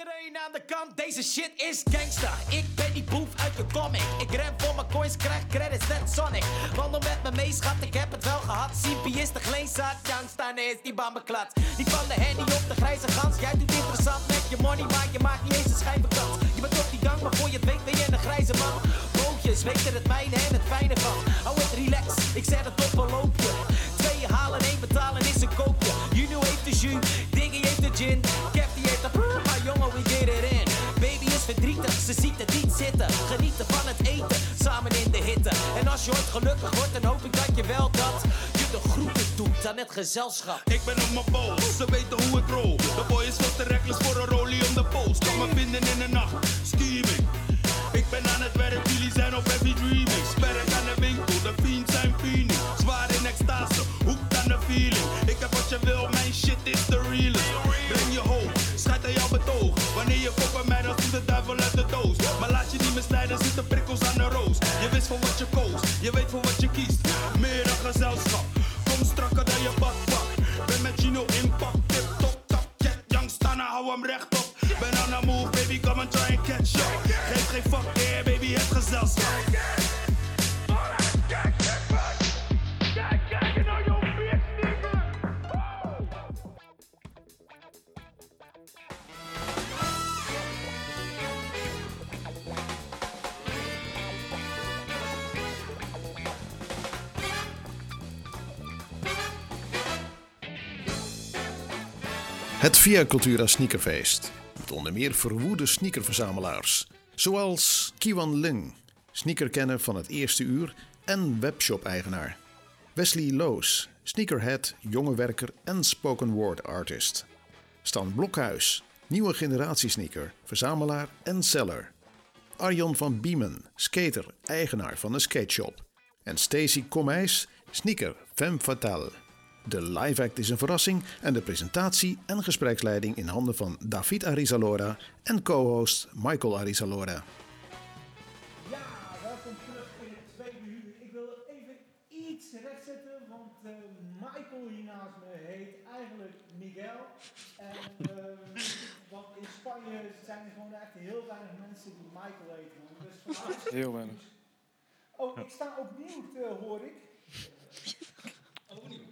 Iedereen aan de kant, deze shit is gangsta. Ik ben die boef uit de comic. Ik ren voor mijn coins, krijg credits net Sonic. Wandel met me mee, schat, ik heb het wel gehad. CP is de gleenzak, gangsta is die bambeklats. Die van de handy op de grijze gans. Jij doet interessant met je money, maar je maakt niet eens een schijnbekans. Je bent op die gang, maar voor je het weet ben je een grijze man. Bootjes, weet er het mijne en het fijne van. Hou het relax, ik zet het op een loopje. Twee halen, één betalen is een koopje. Juno heeft de jus, Diggy heeft de gin. Kev die heeft de prrr, maar jongen, we get it in. Baby is verdrietig, ze ziet het niet zitten. Genieten van het eten, samen in de hitte. En als je ooit gelukkig wordt, dan hoop ik dat je wel dat je de groeten doet aan het gezelschap. Ik ben op mijn boos, ze weten hoe het rol. De boy is veel te reckless voor een rolie om de post. Kan me vinden in de nacht, scheming. Ik ben aan het werk, jullie zijn op heavy dreaming. Sperk aan de winkel, extase, hoekt aan de feeling. Ik heb wat je wil, mijn shit is de realest. Breng je hoog, schijt aan jouw betoog. Wanneer je fokt mij, dan doet de duivel uit de doos. Maar laat je niet misleiden, zitten prikkels aan de roos. Je wist voor wat je koos, je weet voor wat je kiest. Meer een gezelschap, kom strakker dan je badpak. Ben met Gino in pak, tip top, tap, jet, young stunner, hou hem rechtop. Ben on the move, baby, come and try and catch up. Geef geen fuck, yeah, baby, het gezelschap. Het Via Cultura Sneakerfeest. Met onder meer verwoede sneakerverzamelaars. Zoals Kiwan Ling, sneakerkenner van het eerste uur en webshop-eigenaar. Wesley Loos, sneakerhead, jonge werker en spoken word artist. Stan Blokhuis, nieuwe generatie sneaker, verzamelaar en seller. Arjan van Biemen, skater, eigenaar van een skateshop. En Stacy Komijs, sneaker femme fatale. De live act is een verrassing en de presentatie en gespreksleiding in handen van David Arizalora en co-host Michael Arizalora. Ja, welkom terug in het tweede uur. Ik wil even iets rechtzetten, want eh, Michael hier naast me heet eigenlijk Miguel. En, ehm, want in Spanje zijn er gewoon echt heel weinig mensen die Michael heten. Dus Heel weinig. Oh, ik sta op mute, hoor ik.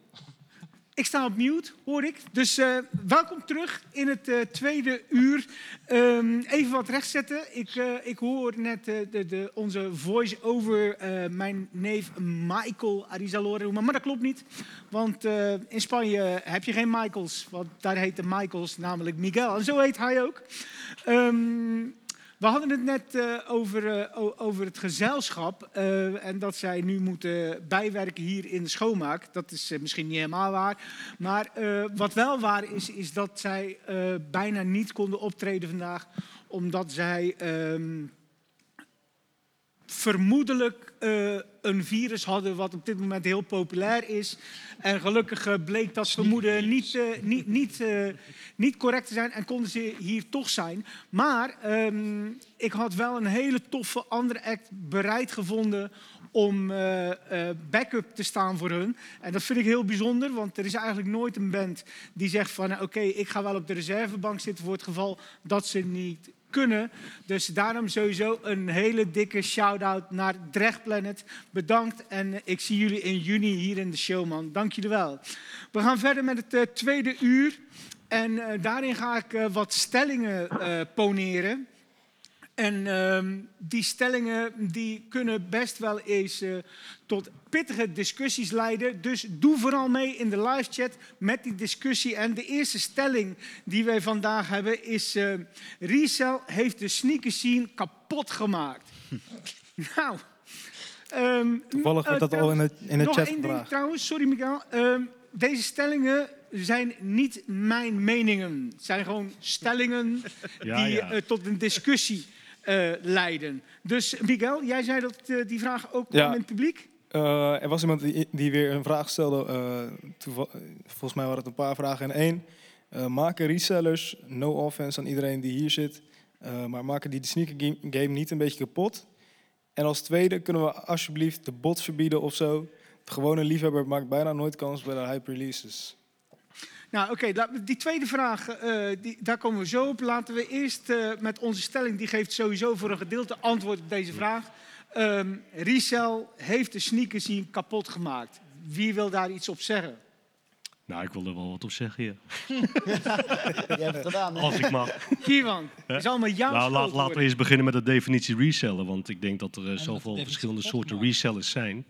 Ik sta op mute, hoor ik. Dus eh, welkom terug in het eh, tweede uur. Ehm, even wat rechtzetten. Ik, eh, ik hoor net de, de, onze voice-over mijn neef Michael Arizalore noemen. Maar dat klopt niet. Want in Spanje heb je geen Michaels. Want daar heten Michaels namelijk Miguel. En zo heet hij ook. Ehm, we hadden het net eh, over, eh, over het gezelschap eh, en dat zij nu moeten bijwerken hier in de schoonmaak. Dat is misschien niet helemaal waar. Maar wat wel waar is, is dat zij bijna niet konden optreden vandaag, omdat zij ehm, vermoedelijk een virus hadden wat op dit moment heel populair is. En gelukkig eh, bleek dat vermoeden niet, eh, niet, niet, eh, niet correct te zijn en konden ze hier toch zijn. Maar ehm, ik had wel een hele toffe andere act bereid gevonden om eh, eh, backup te staan voor hun. En dat vind ik heel bijzonder, want er is eigenlijk nooit een band die zegt van... oké, ik ga wel op de reservebank zitten voor het geval dat ze niet kunnen. Dus daarom sowieso een hele dikke shout-out naar Drecht Planet. Bedankt en ik zie jullie in juni hier in de show, man. Dank jullie wel. We gaan verder met het eh, tweede uur. En eh, daarin ga ik eh, wat stellingen poneren. En ehm, die stellingen die kunnen best wel eens eh, tot pittige discussies leiden. Dus doe vooral mee in de live chat met die discussie. En de eerste stelling die wij vandaag hebben is... eh Resell heeft de sneaker scene kapot gemaakt. nou... ehm, Toevallig eh, werd dat al in de, in de nog chat één ding gevraagd. trouwens, sorry Miguel. Ehm, deze stellingen zijn niet mijn meningen. Het zijn gewoon stellingen Ja, die ja. eh, tot een discussie eh, leiden. Dus Miguel, jij zei dat eh, die vraag ook Ja. in het publiek? Eh, er was iemand die, die weer een vraag stelde. volgens mij waren het een paar vragen in één. Maken resellers, no offense aan iedereen die hier zit, maar maken die de sneaker game, game niet een beetje kapot? En als tweede kunnen we alsjeblieft de bots verbieden of zo. De gewone liefhebber maakt bijna nooit kans bij de hype releases. Nou, oké, die tweede vraag, eh, die, daar komen we zo op. Laten we eerst eh, met onze stelling, die geeft sowieso voor een gedeelte antwoord op deze vraag. Ehm resell heeft de sneakers hier kapot gemaakt. Wie wil daar iets op zeggen? Nou, ik wil er wel wat op zeggen, ja. Je hebt het gedaan. hè? als ik mag. Kierwan, het is allemaal jouw Nou, laat, laten we eerst beginnen met de definitie reseller. Want ik denk dat er eh, zoveel verschillende soorten resellers zijn.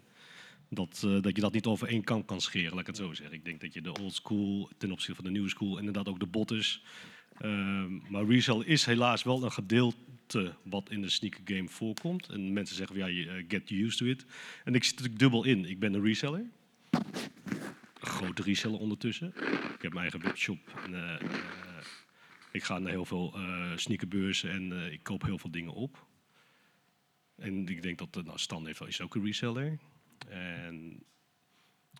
Dat, eh, dat je dat niet over één kam kan scheren, laat ik het zo zeggen. Ik denk dat je de old school ten opzichte van de nieuwe school, inderdaad ook de botters. Ehm, maar resell is helaas wel een gedeelte wat in de sneaker game voorkomt. En mensen zeggen van ja, eh, get used to it. En ik zit er dubbel in. Ik ben een reseller. Een grote reseller ondertussen. Ik heb mijn eigen webshop. En, eh, ik ga naar heel veel sneakerbeurzen en ik koop heel veel dingen op. En ik denk dat uh, nou, Stan heeft is ook een reseller. En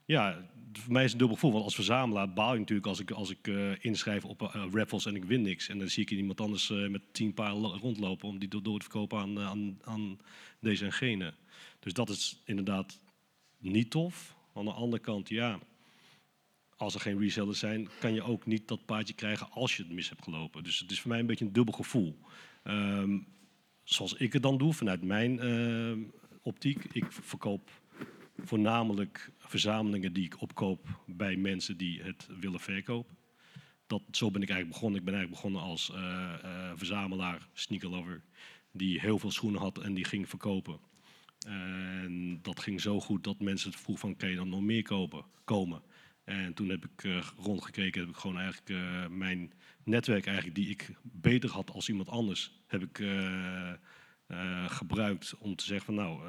ja, voor mij is het een dubbel gevoel. Want als verzamelaar baal je natuurlijk als ik, als ik eh, inschrijf op eh, raffles en ik win niks. En dan zie ik iemand anders eh, met tien paar lo- rondlopen om die door, te verkopen aan, aan, aan deze en gene. Dus dat is inderdaad niet tof. Aan de andere kant, ja, als er geen resellers zijn, kan je ook niet dat paardje krijgen als je het mis hebt gelopen. Dus het is voor mij een beetje een dubbel gevoel. Ehm, zoals ik het dan doe, vanuit mijn optiek. Ik verkoop voornamelijk verzamelingen die ik opkoop bij mensen die het willen verkopen. Dat, zo ben ik eigenlijk begonnen. Ik ben eigenlijk begonnen als eh, eh, verzamelaar, sneakerlover, die heel veel schoenen had en die ging verkopen. En dat ging zo goed dat mensen het vroeg van, kan je dan nog meer kopen, komen? En toen heb ik eh, rondgekeken, heb ik gewoon eigenlijk mijn netwerk eigenlijk, die ik beter had als iemand anders, heb ik gebruikt om te zeggen van nou,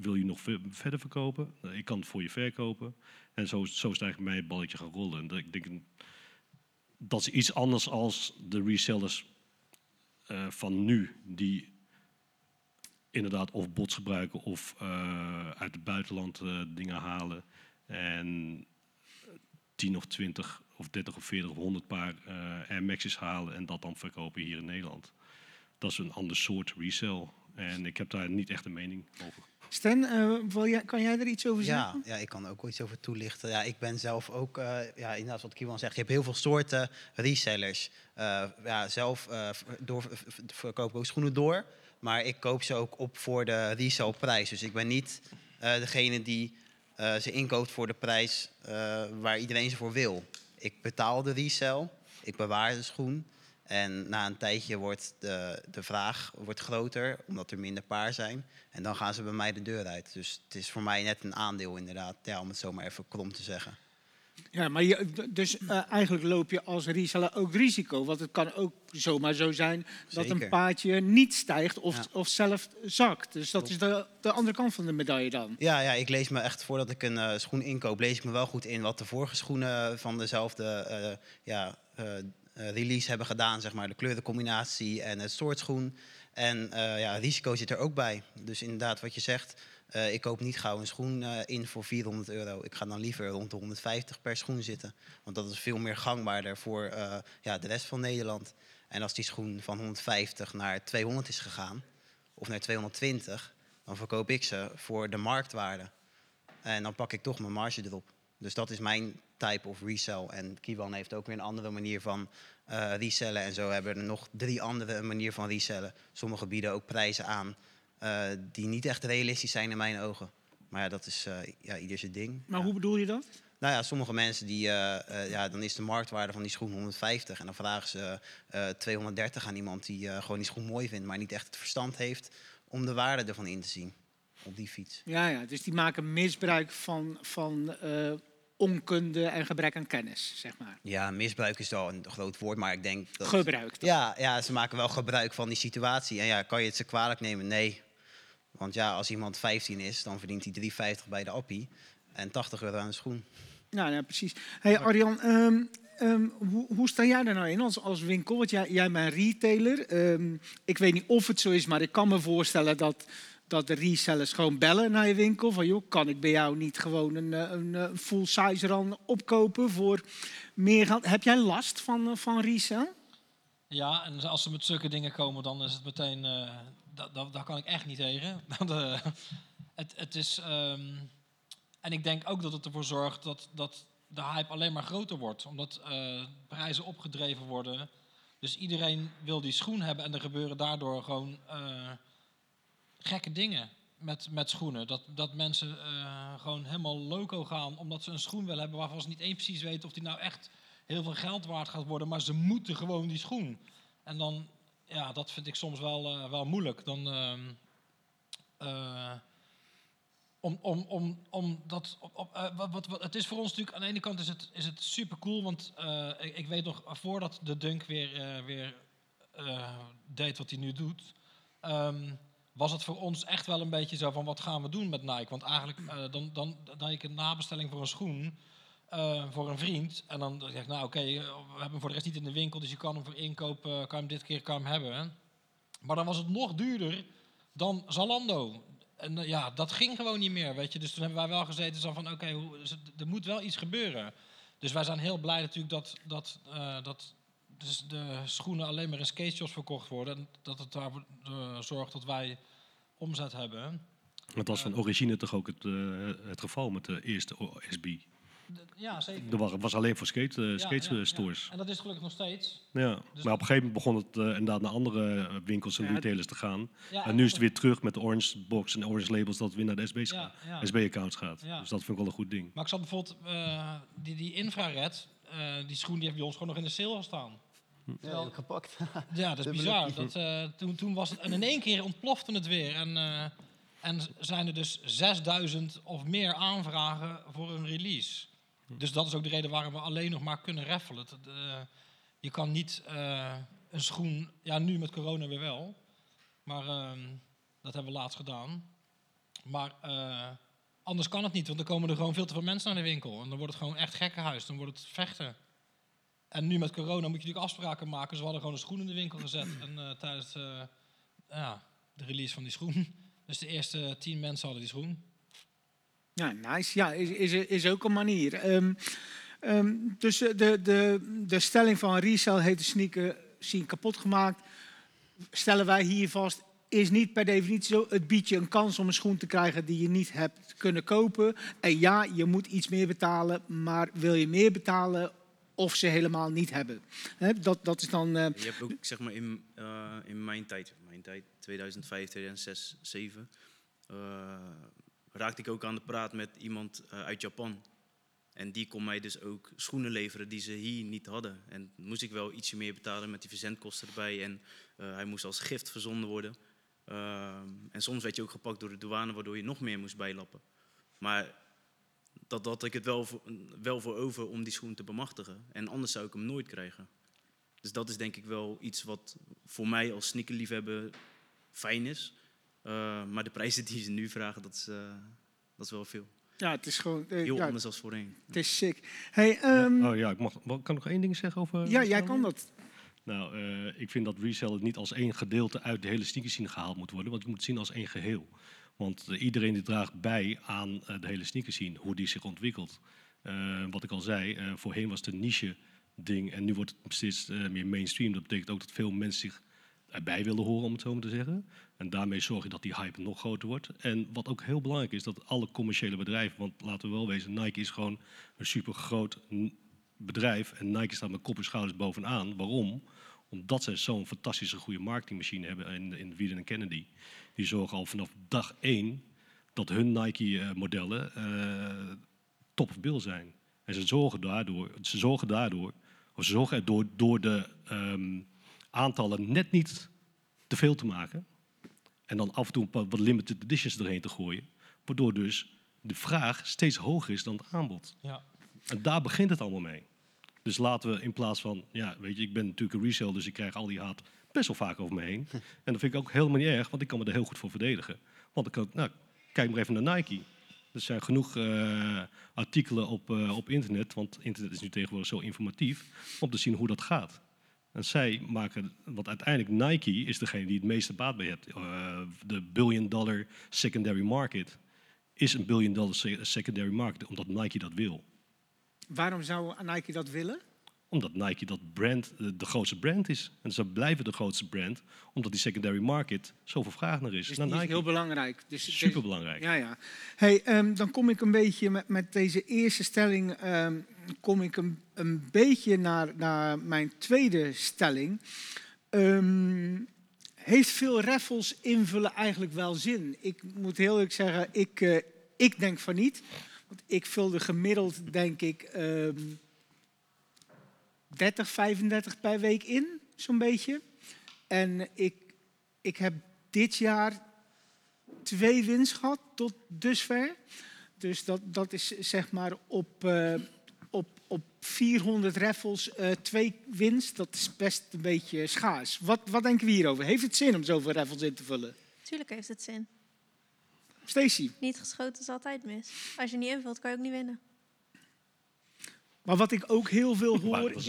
wil je nog ver- verder verkopen? Eh, ik kan het voor je verkopen. En zo, zo is het eigenlijk mijn balletje gaan rollen. En dat, ik denk, dat is iets anders als de resellers eh, van nu, die inderdaad of bots gebruiken of eh, uit het buitenland eh, dingen halen. En 10 of 20 of 30 of 40 of 100 paar Air Max's halen en dat dan verkopen hier in Nederland. Dat is een ander soort resell. En ik heb daar niet echt een mening over. Stan, eh, wil jij, kan jij er iets over Ja, zeggen? ja, ik kan er ook iets over toelichten. Ja, ik ben zelf ook, eh, ja, inderdaad wat Kiwan zegt, je hebt heel veel soorten resellers. Eh, ja, zelf door, verkoop ik ook schoenen door, maar ik koop ze ook op voor de resellprijs. Dus ik ben niet degene die ze inkoopt voor de prijs waar iedereen ze voor wil. Ik betaal de resell, ik bewaar de schoen. En na een tijdje wordt de, de vraag wordt groter, omdat er minder paar zijn. En dan gaan ze bij mij de deur uit. Dus het is voor mij net een aandeel inderdaad, ja, om het zomaar even krom te zeggen. Ja, maar je, dus eh, eigenlijk loop je als reseller ook risico. Want het kan ook zomaar zo zijn dat een paardje niet stijgt of, Ja. of zelf zakt. Dus dat is de, de andere kant van de medaille dan. Ja, ja, ik lees me echt voordat ik een eh, schoen inkoop, lees ik me wel goed in wat de vorige schoenen van dezelfde eh, ja, release hebben gedaan. Zeg maar, de kleurencombinatie en het soort schoen. En eh, ja, risico zit er ook bij. Dus inderdaad, wat je zegt, eh, ik koop niet gauw een schoen eh, in voor 400 euro. Ik ga dan liever rond de 150 per schoen zitten. Want dat is veel meer gangbaarder voor eh, ja, de rest van Nederland. En als die schoen van 150 naar 200 is gegaan, of naar 220, dan verkoop ik ze voor de marktwaarde. En dan pak ik toch mijn marge erop. Dus dat is mijn type of resell. En Kiwan heeft ook weer een andere manier van eh, resellen. En zo hebben er nog drie andere manier van resellen. Sommige bieden ook prijzen aan eh, die niet echt realistisch zijn in mijn ogen. Maar ja, dat is eh, ja, ieder zijn ding. Maar Ja. hoe bedoel je dat? Nou ja, sommige mensen die, ja, dan is de marktwaarde van die schoen 150 en dan vragen ze eh 230 aan iemand die gewoon die schoen mooi vindt, maar niet echt het verstand heeft om de waarde ervan in te zien op die fiets. Ja, ja, dus die maken misbruik van, van onkunde en gebrek aan kennis, zeg maar. Ja, misbruik is wel een groot woord, maar ik denk dat... Gebruik. dan. Ja, ja, ze maken wel gebruik van die situatie. En ja, kan je het ze kwalijk nemen? Nee. Want ja, als iemand 15 is, dan verdient hij 3,50 bij de appie en 80 euro aan een schoen. Nou, ja, precies. Hey Arjan, ehm, ehm, hoe, hoe sta jij daar nou in als, als winkel? Want jij, jij bent retailer. Ehm, ik weet niet of het zo is, maar ik kan me voorstellen dat, dat de resellers gewoon bellen naar je winkel. Van joh, kan ik bij jou niet gewoon een, eh, een, eh, full size ran opkopen voor meer geld? Heb jij last van, eh, van resell? Ja, en als ze met zulke dingen komen, dan is het meteen... eh dat, daar kan ik echt niet tegen. Het, het is... ehm, en ik denk ook dat het ervoor zorgt dat, dat de hype alleen maar groter wordt. Omdat prijzen opgedreven worden. Dus iedereen wil die schoen hebben en er gebeuren daardoor gewoon gekke dingen met, met schoenen. Dat, dat mensen eh, gewoon helemaal loco gaan omdat ze een schoen willen hebben waarvan ze niet eens precies weten of die nou echt heel veel geld waard gaat worden. Maar ze moeten gewoon die schoen. En dan, ja, dat vind ik soms wel, eh, wel moeilijk. Dan, eh, om, om, om, om dat, op, wat, wat, het is voor ons natuurlijk, aan de ene kant is het, is het super cool, want ik, ik weet nog, voordat de Dunk weer, weer deed wat hij nu doet, ehm, was het voor ons echt wel een beetje zo van, wat gaan we doen met Nike? Want eigenlijk, eh, dan, dan, dan ik een nabestelling voor een schoen, eh, voor een vriend, en dan zeg ik, nou oké, eh, we hebben hem voor de rest niet in de winkel, dus je kan hem voor inkoop, kan hem dit keer kan hem hebben. Maar dan was het nog duurder dan Zalando. En ja, dat ging gewoon niet meer, weet je. Dus toen hebben wij wel gezeten van, oké, dus er moet wel iets gebeuren. Dus wij zijn heel blij natuurlijk dat, dat, dat dus de schoenen alleen maar in skateshops verkocht worden. En dat het daarvoor zorgt dat wij omzet hebben. Dat was van origine toch ook het, eh, het geval met de eerste SB. Ja, zeker. Er was, alleen voor skate, eh, Ja, skate ja, ja. stores. En dat is gelukkig nog steeds. Ja, Dus- maar op een gegeven moment begon het eh, inderdaad naar andere eh, winkels en retailers te gaan. En nu is het weer terug met de Orange Box en Orange Labels dat het weer naar de SB's gaat. SB-accounts gaat. Dus dat vind ik wel een goed ding. Maar ik zat bijvoorbeeld, eh, die, die infrared, eh, die schoen die heeft bij ons gewoon nog in de sale gestaan. Ja, ik gepakt. Ja, dat is bizar. Dat, eh, toen, toen was het, en in één keer ontplofte het weer. En, eh, en zijn er dus 6000 of meer aanvragen voor een release. Dus dat is ook de reden waarom we alleen nog maar kunnen raffelen. Eh, je kan niet een schoen, ja nu met corona weer wel. Maar ehm, dat hebben we laatst gedaan. Maar anders kan het niet, want dan komen er gewoon veel te veel mensen naar de winkel. En dan wordt het gewoon echt gekkenhuis, dan wordt het vechten. En nu met corona moet je natuurlijk afspraken maken. We hadden gewoon een schoen in de winkel gezet. En eh, tijdens eh, ja, de release van die schoen. Dus de eerste tien mensen hadden die schoen. Ja, nice. Ja, is, is, is ook een manier. Ehm, ehm, dus eh, de, de, de stelling van resell heeft de sneaker scene kapot gemaakt. Stellen wij hier vast, is niet per definitie zo. Het biedt je een kans om een schoen te krijgen die je niet hebt kunnen kopen. En ja, je moet iets meer betalen, maar wil je meer betalen of ze helemaal niet hebben? Hè, dat, dat is dan... eh, Je hebt ook, zeg maar, in, eh, in mijn tijd, mijn tijd, 2005, 2006, 2007, eh, raakte ik ook aan de praat met iemand eh, uit Japan. En die kon mij dus ook schoenen leveren die ze hier niet hadden. En moest ik wel ietsje meer betalen met die verzendkosten erbij. En hij moest als gift verzonden worden. Ehm, en soms werd je ook gepakt door de douane, waardoor je nog meer moest bijlappen. Maar dat had ik het wel voor, wel voor over om die schoen te bemachtigen. En anders zou ik hem nooit krijgen. Dus dat is denk ik wel iets wat voor mij als sneakerliefhebber fijn is. Eh, maar de prijzen die ze nu vragen, dat is, eh, dat is wel veel. ja, het is gewoon... eh, Heel ja, anders dan voorheen. het is sick. Hey, ehm, Oh ja, ik mag, kan ik nog één ding zeggen over... ja, jij kan dat. Nou, eh, ik vind dat resell niet als één gedeelte uit de hele sneakerscene gehaald moet worden. Want je moet het zien als één geheel. Want eh, iedereen die draagt bij aan eh, de hele sneakerscene, hoe die zich ontwikkelt. Eh, wat ik al zei, voorheen was het een niche ding en nu wordt het steeds eh, meer mainstream. Dat betekent ook dat veel mensen zich erbij willen horen, om het zo maar te zeggen. En daarmee zorg je dat die hype nog groter wordt. En wat ook heel belangrijk is, dat alle commerciële bedrijven, want laten we wel wezen, Nike is gewoon een super groot bedrijf en Nike staat met kop en schouders bovenaan. Waarom? Omdat zij zo'n fantastische goede marketingmachine hebben in, in Wieden en Kennedy. Die zorgen al vanaf dag één dat hun Nike-modellen eh, top of bill zijn. En ze zorgen daardoor, ze zorgen daardoor, of ze zorgen erdoor door de ehm, aantallen net niet te veel te maken. En dan af en toe wat limited editions erheen te gooien. Waardoor dus de vraag steeds hoger is dan het aanbod. Ja. En daar begint het allemaal mee. Dus laten we in plaats van, ja, weet je, ik ben natuurlijk een resale, dus ik krijg al die haat best wel vaak over me heen. En dat vind ik ook helemaal niet erg, want ik kan me er heel goed voor verdedigen. Want ik kan, nou, kijk maar even naar Nike. Er zijn genoeg eh, artikelen op, eh, op internet, want internet is nu tegenwoordig zo informatief, om te zien hoe dat gaat. En zij maken, want uiteindelijk Nike is degene die het meeste baat bij heeft. Eh, de billion dollar secondary market is een billion dollar se- secondary market, omdat Nike dat wil. Waarom zou Nike dat willen? Omdat Nike dat brand eh, de grootste brand is. En ze blijven de grootste brand, omdat die secondary market zoveel vraag naar is. Dus naar die is Nike. heel belangrijk. Dus is- Superbelangrijk. Ja, ja. Hey, ehm, dan kom ik een beetje met, met deze eerste stelling ehm, kom ik een, een beetje naar, naar mijn tweede stelling. Ehm, heeft veel raffles invullen eigenlijk wel zin? Ik moet heel eerlijk zeggen, ik, eh, ik denk van niet. Want ik vulde gemiddeld, denk ik, ehm 30, 35 per week in, zo'n beetje. En ik, ik heb dit jaar twee wins gehad tot dusver. Dus dat, dat is zeg maar op, eh, op, op 400 raffles eh, twee wins. Dat is best een beetje schaars. Wat, wat denken we hierover? Heeft het zin om zoveel raffles in te vullen? Tuurlijk heeft het zin. Stacy, Niet geschoten is altijd mis. Als je niet invult, kan je ook niet winnen. maar wat ik ook heel veel hoor...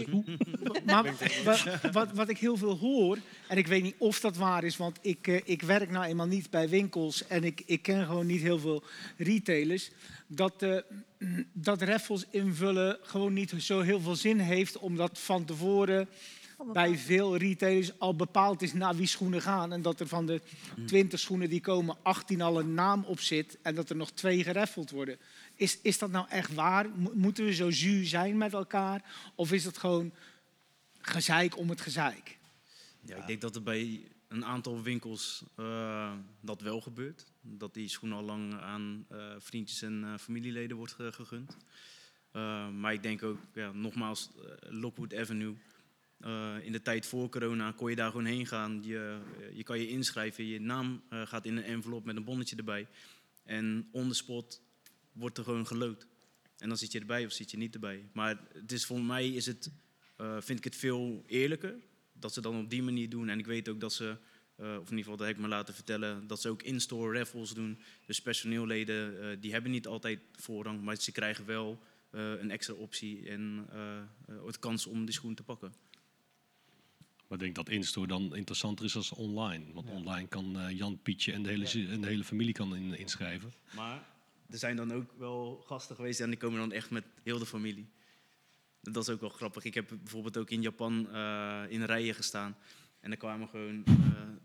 Maar wat, wat, wat ik heel veel hoor, en ik weet niet of dat waar is, want ik, eh, ik werk nou eenmaal niet bij winkels en ik, ik ken gewoon niet heel veel retailers, dat, eh, dat raffles invullen gewoon niet zo heel veel zin heeft, omdat van tevoren Bij veel retailers al bepaald is naar wie schoenen gaan. En dat er van de 20 schoenen die komen 18 al een naam op zit en dat er nog twee geraffeld worden. Is, is dat nou echt waar? Mo- Moeten we zo zuur zijn met elkaar? Of is het gewoon gezeik om het gezeik? Ja, ik denk dat er bij een aantal winkels eh, dat wel gebeurt. Dat die schoen al lang aan eh, vriendjes en eh, familieleden wordt ge- gegund. Eh, maar ik denk ook, ja, nogmaals, Lockwood Avenue. Eh, in de tijd voor corona kon je daar gewoon heen gaan. Je, eh, je kan je inschrijven, je naam eh, gaat in een envelop met een bonnetje erbij. En on the spot wordt er gewoon gelood. En dan zit je erbij of zit je niet erbij. Maar het is, voor mij is het, vind ik het veel eerlijker dat ze dan op die manier doen. En ik weet ook dat ze, of in ieder geval dat heb ik me laten vertellen, dat ze ook in-store raffles doen. Dus personeelleden, die hebben niet altijd voorrang, maar ze krijgen wel een extra optie en het kans om die schoen te pakken. Maar ik denk dat in-store dan interessanter is als online. Want online kan eh, Jan, Pietje en de hele, zi- en de hele familie kan in, inschrijven. Maar er zijn dan ook wel gasten geweest en die komen dan echt met heel de familie. Dat is ook wel grappig. Ik heb bijvoorbeeld ook in Japan eh, in rijen gestaan. En er kwamen gewoon,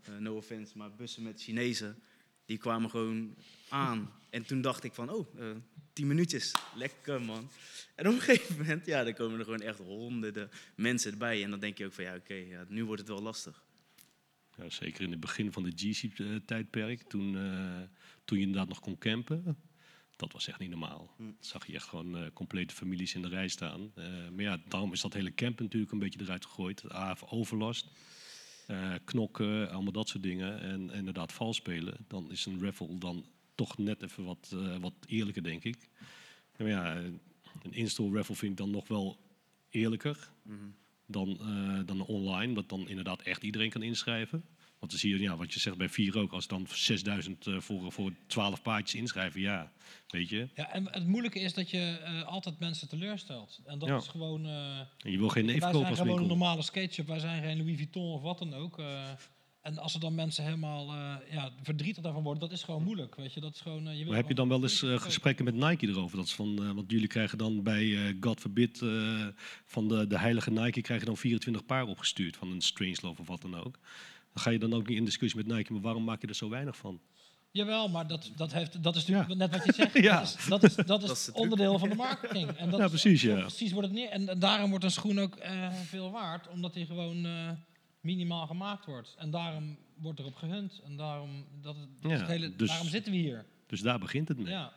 eh, no offense, maar bussen met Chinezen. Die kwamen gewoon aan. En toen dacht ik van, oh, eh, tien minuutjes. Lekker, man. En op een gegeven moment, ja, dan komen er gewoon echt honderden mensen erbij. En dan denk je ook van, ja, oké, ja, nu wordt het wel lastig. Ja, zeker in het begin van de G-tijdperk, toen, eh, toen je inderdaad nog kon campen. Dat was echt niet normaal. Hm. Zag je echt gewoon eh, complete families in de rij staan. Eh, maar ja, daarom is dat hele campen natuurlijk een beetje eruit gegooid. AF overlast, eh, knokken, allemaal dat soort dingen. En inderdaad vals spelen. Dan is een raffle dan toch net even wat, eh, wat eerlijker, denk ik. Maar ja, een in-store raffle vind ik dan nog wel eerlijker Mhm. dan, eh, dan online. Dat dan inderdaad echt iedereen kan inschrijven. Want dan zie je, ja, wat je zegt bij vier ook, als dan 6000 eh, voor, voor 12 paardjes inschrijven, ja, weet je. Ja, en het moeilijke is dat je eh, altijd mensen teleurstelt. En dat Ja. is gewoon... eh, En je wil geen neef wij kopen zijn als gewoon een normale skateshop. Wij zijn geen Louis Vuitton of wat dan ook. en als er dan mensen helemaal ja, verdrietig daarvan worden, dat is gewoon moeilijk. Weet je, dat is gewoon, je wil Maar heb je dan wel eens gesprekken met Nike erover? Dat is van, want jullie krijgen dan bij, God forbid, van de, de heilige Nike krijgen dan 24 paar opgestuurd van een Strangelove of wat dan ook. Dan ga je dan ook niet in discussie met Nike, maar waarom maak je er zo weinig van? Jawel, maar dat, dat, heeft, dat is natuurlijk Ja. net wat je zegt. Ja. Dat is, dat is, dat is, Dat is de truc. onderdeel van de marketing. En dat Ja, is- precies, ja. precies wordt het neer. En, en daarom wordt een schoen ook eh, veel waard, omdat die gewoon eh, minimaal gemaakt wordt. En daarom wordt erop gehunt. En daarom, dat, het- dat is Ja, het hele, dus- daarom zitten we hier. Dus daar begint het mee. Ja.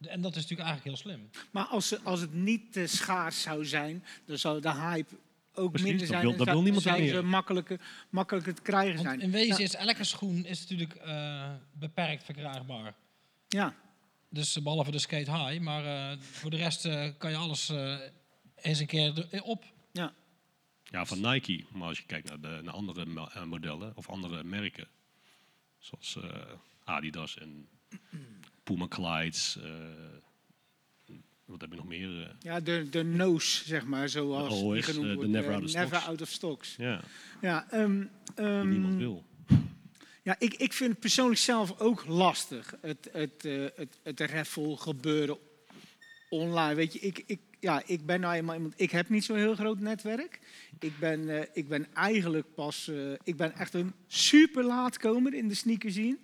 En dat is natuurlijk eigenlijk heel slim. Maar als, ze- als het niet eh, schaars zou zijn, dan zou de hype ook Precies, minder dat zijn. wil- dat wil niemand zou meer. ze makkelijker, makkelijker te krijgen Want zijn. in wezen is elke schoen is natuurlijk eh, beperkt verkrijgbaar. Ja, Dus eh, behalve de skate high. Maar eh, voor de rest eh, kan je alles eh, eens een keer er- op. ja. Ja, van Nike. Maar als je kijkt naar, de, naar andere mo- modellen of andere merken, zoals eh, Adidas en Puma Clydes, eh, wat heb je nog meer? eh, ja de, de nose, zeg maar, zoals De die genoemd de wordt. never eh, out of never stocks. out of stocks. ja, Ja, ehm, niemand wil. Ja, ik, ik vind het persoonlijk zelf ook lastig. Het, het, eh, het, het raffle gebeuren online. Weet je, ik, ik, ja, ik ben nou eenmaal iemand, ik heb niet zo'n heel groot netwerk. Ik ben, eh, ik ben eigenlijk pas, eh, ik ben echt een super laatkomer in de sneaker scene.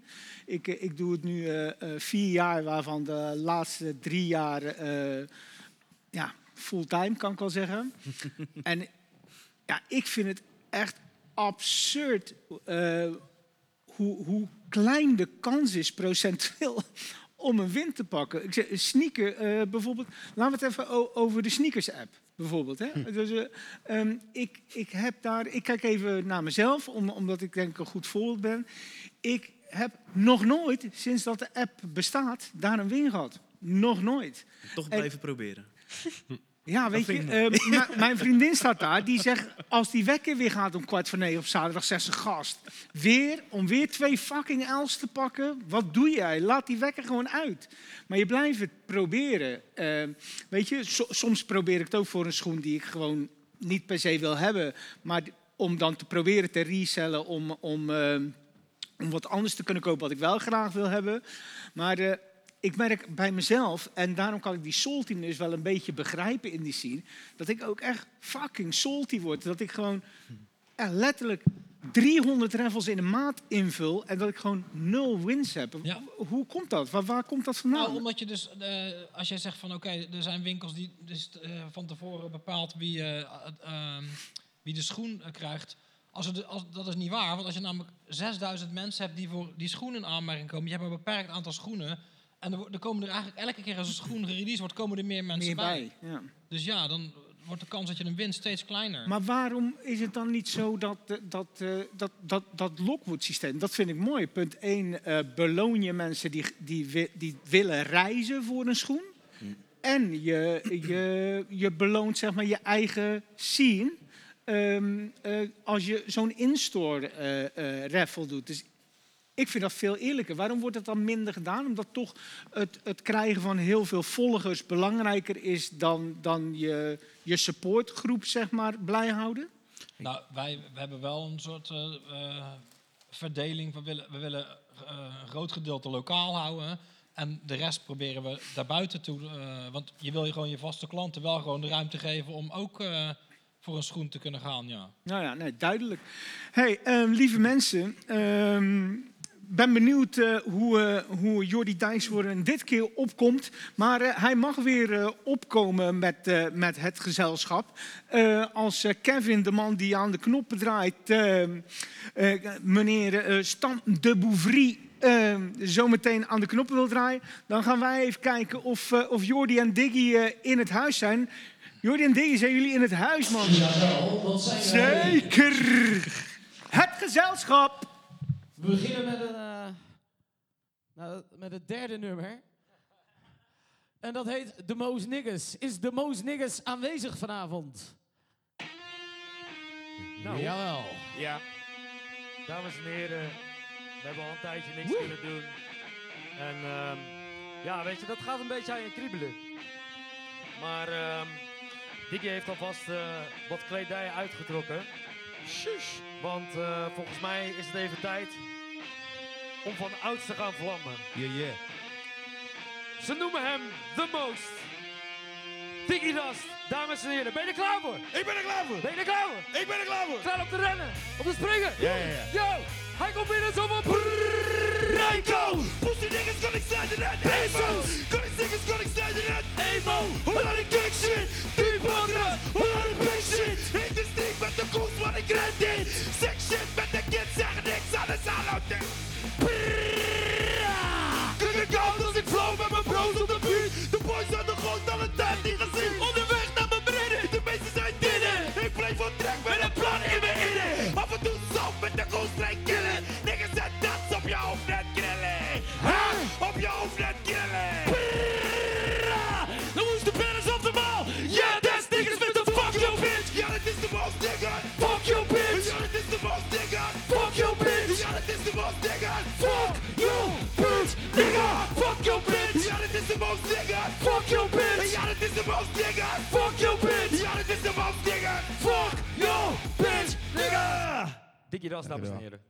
Ik, eh, ik doe het nu vier jaar, waarvan de laatste drie jaar ja, fulltime kan ik wel zeggen. en ja, ik vind het echt absurd hoe, hoe klein de kans is procentueel om een win te pakken. Ik zeg, sneaker eh, bijvoorbeeld. Laten we het even over de sneakers app bijvoorbeeld. Hè? Dus, eh, ehm, ik, ik heb daar, ik kijk even naar mezelf, om, omdat ik denk een goed voorbeeld ben. Ik heb nog nooit, sinds dat de app bestaat, daar een win gehad. Nog nooit. Toch En- blijven proberen. Ja, weet je, vind ik eh, m- mijn vriendin staat daar. Die zegt, als die wekker weer gaat om kwart voor negen op zaterdag, zegt ze, gast, weer, om weer twee fucking L's te pakken, wat doe jij? Laat die wekker gewoon uit. Maar je blijft het proberen. Eh, weet je, so- soms probeer ik het ook voor een schoen die ik gewoon niet per se wil hebben. Maar om dan te proberen te resellen, om, om, eh, om wat anders te kunnen kopen wat ik wel graag wil hebben. Maar eh, ik merk bij mezelf, en daarom kan ik die saltiness wel een beetje begrijpen in die scene, dat ik ook echt fucking salty word. Dat ik gewoon letterlijk 300 raffles in een maat invul en dat ik gewoon nul wins heb. Ja. Hoe komt dat? Waar, waar komt dat vandaan? Nou, omdat je dus, eh, als jij zegt van oké, er zijn winkels die dus, eh, van tevoren bepaalt wie, eh, eh, ehm, wie de schoen krijgt. Als de, als, dat is niet waar, want als je namelijk 6000 mensen hebt die voor die schoen in aanmerking komen, je hebt een beperkt aantal schoenen. En er, er komen er eigenlijk elke keer als een schoen gereleased wordt, komen er meer mensen Meer bij. bij. Ja. Dus ja, dan wordt de kans dat je een wint steeds kleiner. Maar waarom is het dan niet zo dat eh, dat, eh, dat, dat, dat Lockwood-systeem, dat vind ik mooi. Punt 1, beloon je mensen die, die, die willen reizen voor een schoen. En je, je, je beloont zeg maar, je eigen scene ehm, eh, als je zo'n in-store eh, eh, raffle doet. Dus ik vind dat veel eerlijker. Waarom wordt dat dan minder gedaan? Omdat toch het, het krijgen van heel veel volgers belangrijker is dan, dan je, je supportgroep zeg maar, blij houden? Nou, wij we hebben wel een soort eh, eh, verdeling. We willen, we willen eh, een groot gedeelte lokaal houden. En de rest proberen we daarbuiten toe. want je wil je gewoon je vaste klanten wel gewoon de ruimte geven om ook voor een schoen te kunnen gaan. Ja. Nou ja, nee, duidelijk. Hey, ehm, lieve mensen, ehm ben benieuwd eh, hoe, eh, hoe Jordi Dijkshoorn dit keer opkomt. Maar eh, hij mag weer opkomen met, met het gezelschap. Als Kevin, de man die aan de knoppen draait, meneer Stan de Bouvry... ehm, zometeen aan de knoppen wil draaien, dan gaan wij even kijken of, eh, of Jordi en Diggy in het huis zijn. Jordi en Diggy, zijn jullie in het huis, man? Zeker! Het gezelschap! We beginnen met, een, eh, nou, met het derde nummer. En dat heet The Most Niggas. Is The Most Niggas aanwezig vanavond? Nou, Jawel. Ja. Dames en heren, we hebben al een tijdje niks kunnen doen. En ehm, ja, weet je, dat gaat een beetje aan je kriebelen. Maar ehm Dickie heeft alvast eh, wat kledij uitgetrokken. Shush. Want eh, volgens mij is het even tijd om van ouds te gaan vlammen. Yeah, yeah. Ze noemen hem The Most. Dickie Dust, dames en heren, ben je er klaar voor? Ik ben er klaar voor. Ben je er klaar voor? Ik ben er klaar voor. Klaar om te rennen, om te springen? Ja, ja, ja. Yo, hij komt binnen zo van... Rijko! Pussy niggas gonna extend to that Pesos! Gonna niggas gonna extend to that Emo! Hoe laat ik dik shit? Die bagger! Hoe laat ik big shit? In de street met de koers wat ik ren dit! Sex shit met de kids zeggen niks, alles aanhoudt dit! Nigga Fuck your bitch. Ja, dat is de most nigga. Fuck your bitch Nigga. Dickie Das, dames en heren.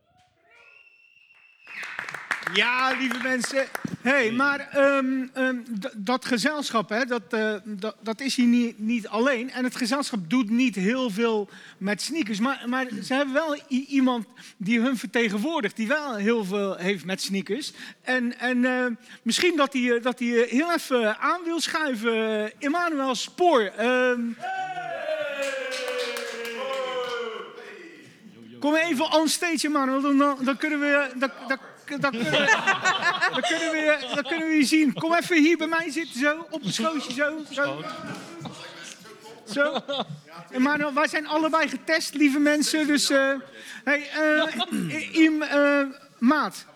Ja, lieve mensen. hey, maar ehm, ehm, dat gezelschap, hè, dat, eh, dat, dat is hier niet, niet alleen. En het gezelschap doet niet heel veel met sneakers. Maar, maar ze hebben wel iemand die hun vertegenwoordigt, die wel heel veel heeft met sneakers. En, en eh, misschien dat hij, eh, dat hij heel even aan wil schuiven. Emmanuel Spoor. ehm, Kom even on stage, Emmanuel. Dan, dan, dan kunnen we... Dan, dan, kunnen we, dan, kunnen we, kunnen je zien. Kom even hier bij mij zitten, zo. Op een schootje, zo. Zo. zo. Emmanuel, wij zijn allebei getest, lieve mensen. Dus, eh hey, eh, Im, eh, maat.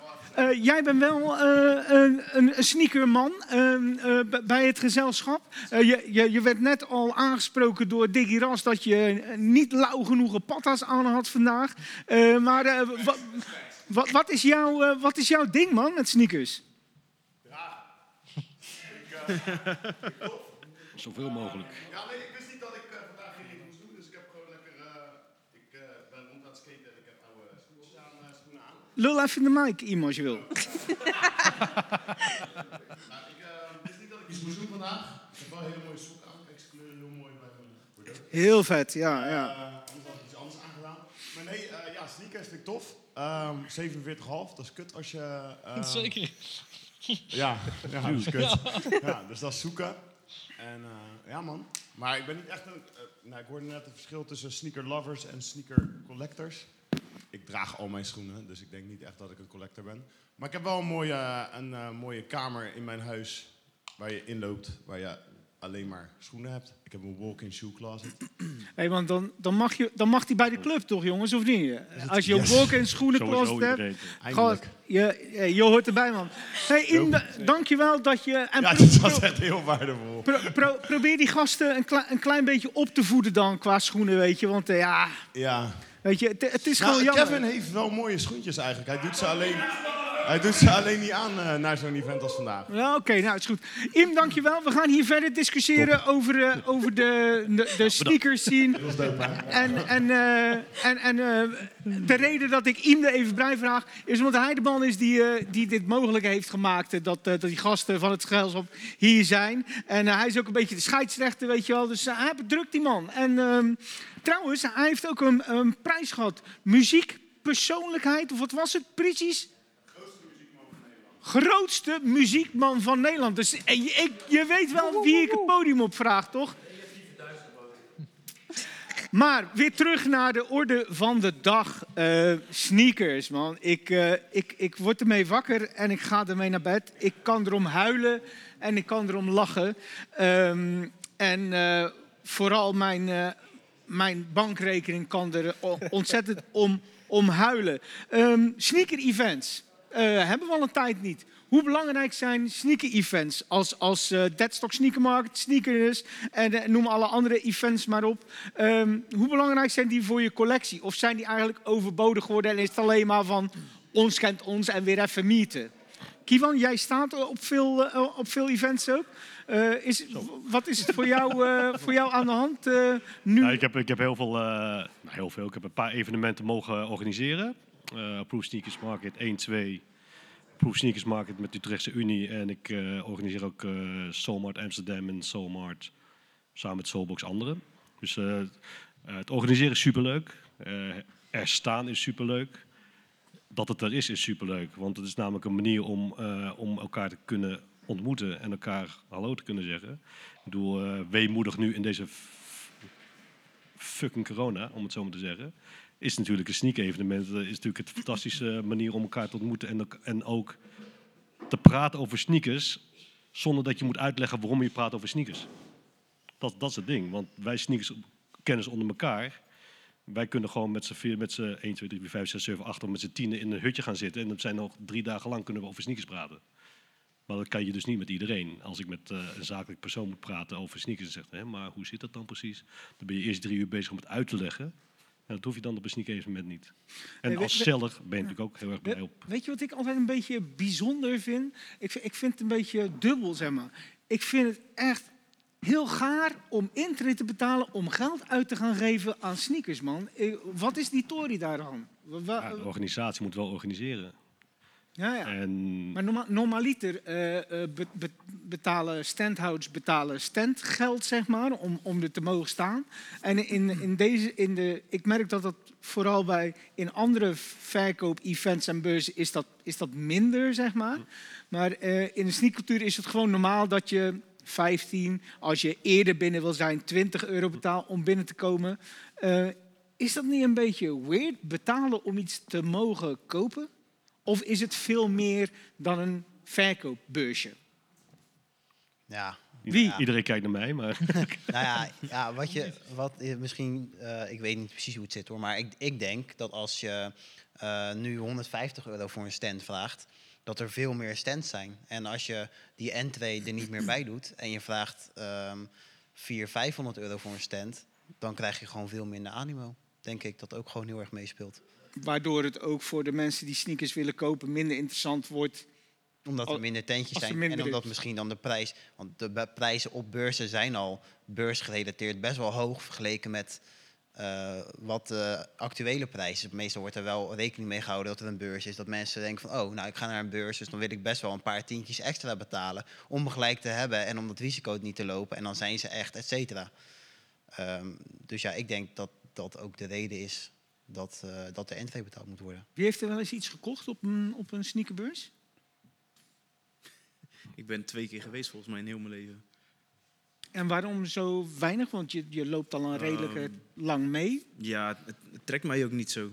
Jij bent wel een, een sneakerman eh, eh, b- bij het gezelschap. Je, je, je werd net al aangesproken door Diggy Ras dat je niet lauw genoeg patas aan had vandaag. Maar eh, wa- wa- wat, is jouw, eh, wat is jouw ding, man, met sneakers? Zoveel mogelijk. Ja, nee, ik wist niet dat ik eh, vandaag geen moest doen, dus ik heb gewoon lekker. eh, ik eh, ben rond aan het skaten en ik heb oude schoentjes aan, schoenen aan. Lul even in de mic, Imo, als je wil. Nou, ik eh, wist niet dat ik iets moest doen vandaag. Ik heb wel hele mooie sokken aan. Kijk, ze kleuren heel mooi bij mijn. Heel vet, ja. ja. Anders had ik iets anders aangedaan. Maar nee, eh, ja, sneakers vind ik tof. Ehm 47,5, dat is kut als je... ehm, Zeker. Ja, ja, dat is kut. Ja, dus dat is zoeken. En eh, ja, man. Maar ik ben niet echt een... eh, nou, ik hoorde net het verschil tussen sneaker lovers en sneaker collectors. Ik draag al mijn schoenen, dus ik denk niet echt dat ik een collector ben. Maar ik heb wel een mooie, een, eh, mooie kamer in mijn huis waar je inloopt, waar je alleen maar schoenen hebt. Ik heb een walk-in shoe closet. Hey, want dan, dan, mag je, dan mag hij bij de club toch, jongens, of niet? Als je een Yes. walk en schoenen Sowieso closet hebt. gewoon- je, je, je hoort erbij, man. Hey, dankjewel dat je... En Ja, dat was echt heel waardevol. pro- pro- probeer die gasten een, klein- een klein beetje op te voeden dan qua schoenen, weet je. Want eh, ja, Ja. weet je, het, het is Nou, gewoon jammer. Kevin heeft wel mooie schoentjes eigenlijk. Hij doet ze alleen, hij doet ze alleen niet aan eh, naar zo'n event als vandaag. Ja, oké, nou, is goed. Im, dankjewel. We gaan hier verder discussiëren over, eh, over de, de, de sneakers scene. En, en, eh, en, en eh, de reden dat ik Im er even bij vraag, is omdat hij de man is die, eh, die dit mogelijk heeft gemaakt. Dat, eh, dat die gasten van het gezelschap hier zijn. En hij is ook een beetje de scheidsrechter, weet je wel. Dus hij heeft druk, die man. En ehm, trouwens, hij heeft ook een, een prijs gehad. Muziek, persoonlijkheid, of wat was het precies? Grootste muziekman van Nederland. Dus eh, je, ik, je weet wel wie ik het podium op vraag, toch? Maar weer terug naar de orde van de dag. Eh, sneakers, man. Ik, eh, ik, ik word ermee wakker en ik ga ermee naar bed. Ik kan erom huilen en ik kan erom lachen. Ehm, en vooral mijn, mijn bankrekening kan er ontzettend om, om huilen. Ehm, sneaker events hebben we al een tijd niet. Hoe belangrijk zijn sneaker-events als, als eh Deadstock Sneaker Market, Sneakers en eh, noem alle andere events maar op. Ehm, hoe belangrijk zijn die voor je collectie? Of zijn die eigenlijk overbodig geworden en is het alleen maar van ons kent ons en weer even meeten? Kivan, jij staat op veel, eh, op veel events ook. Eh, is, wat is het voor jou, eh, voor jou aan de hand eh, nu? Nou, ik, heb, ik heb heel veel, eh, nou, heel veel. Ik heb een paar evenementen mogen organiseren. Eh Proof Sneakers Market 1, 2. Proof Sneakers Market met Utrechtse Unie. En ik eh, organiseer ook eh Soulmart Amsterdam en Soulmart samen met Soulbox anderen. Dus het organiseren is superleuk. Er staan is superleuk. Dat het er is, is superleuk. Want het is namelijk een manier om, om elkaar te kunnen ontmoeten en elkaar hallo te kunnen zeggen. Ik bedoel, weemoedig nu in deze fucking corona, om het zo maar te zeggen, is natuurlijk een sneak-evenement. Dat is natuurlijk een fantastische manier om elkaar te ontmoeten en en ook te praten over sneakers zonder dat je moet uitleggen waarom je praat over sneakers. Dat, dat is het ding, want wij sneakers kennis onder elkaar. Wij kunnen gewoon met z'n vier, met z'n 1, 2, 3, 4, 5, 6, 7, 8 of met z'n tienen in een hutje gaan zitten. En dat zijn nog drie dagen lang kunnen we over sneakers praten. Maar dat kan je dus niet met iedereen. Als ik met eh, een zakelijk persoon moet praten over sneakers en zegt, hè, maar hoe zit dat dan precies? Dan ben je eerst drie uur bezig om het uit te leggen. En dat hoef je dan op een sneak evenement niet. En Nee, als zellig ben je natuurlijk ook heel erg blij op. Weet je wat ik altijd een beetje bijzonder vind? Ik, vind- ik vind het een beetje dubbel, zeg maar. Ik vind het echt heel gaar om intree te betalen om geld uit te gaan geven aan sneakers, man. Wat is die tory Ja, de organisatie moet wel organiseren. Ja, ja. En Maar norma normaliter eh, eh, be- be- betalen standhouders betalen standgeld, zeg maar, om, om er te mogen staan. En in, in deze, in de, ik merk dat dat vooral bij in andere verkoop-events en beurzen is dat, is dat minder, zeg maar. Maar eh, in de sneakcultuur is het gewoon normaal dat je 15, als je eerder binnen wil zijn, 20 euro betaalt om binnen te komen. Is dat niet een beetje weird, betalen om iets te mogen kopen? Of is het veel meer dan een verkoopbeursje? Ja. Wie? Ja. Iedereen kijkt naar mij, maar... Nou ja, ja wat je, wat je misschien, eh, ik weet niet precies hoe het zit hoor, maar ik, ik denk dat als je eh, nu 150 euro voor een stand vraagt, dat er veel meer stands zijn. En als je die N2 er niet meer bij doet en je vraagt ehm 400, 500 euro voor een stand, dan krijg je gewoon veel minder animo. Denk ik dat ook gewoon heel erg meespeelt. Waardoor het ook voor de mensen die sneakers willen kopen minder interessant wordt. Omdat er minder tentjes zijn. minder en omdat is. misschien dan de prijs. Want de prijzen op beurzen zijn al beursgerelateerd best wel hoog vergeleken met eh, wat de actuele prijzen. Meestal wordt er wel rekening mee gehouden dat er een beurs is. Dat mensen denken van oh, nou ik ga naar een beurs, dus dan wil ik best wel een paar tientjes extra betalen. Om gelijk te hebben en om dat risico niet te lopen. En dan zijn ze echt, et cetera. Ehm, dus ja, ik denk dat dat ook de reden is dat, eh, dat de NV betaald moet worden. Wie heeft er wel eens iets gekocht op een, op een sneakerbeurs? Ik ben twee keer geweest volgens mij in heel mijn leven. En waarom zo weinig? Want je, je loopt al een redelijk Ehm, lang mee. Ja, het, het trekt mij ook niet zo.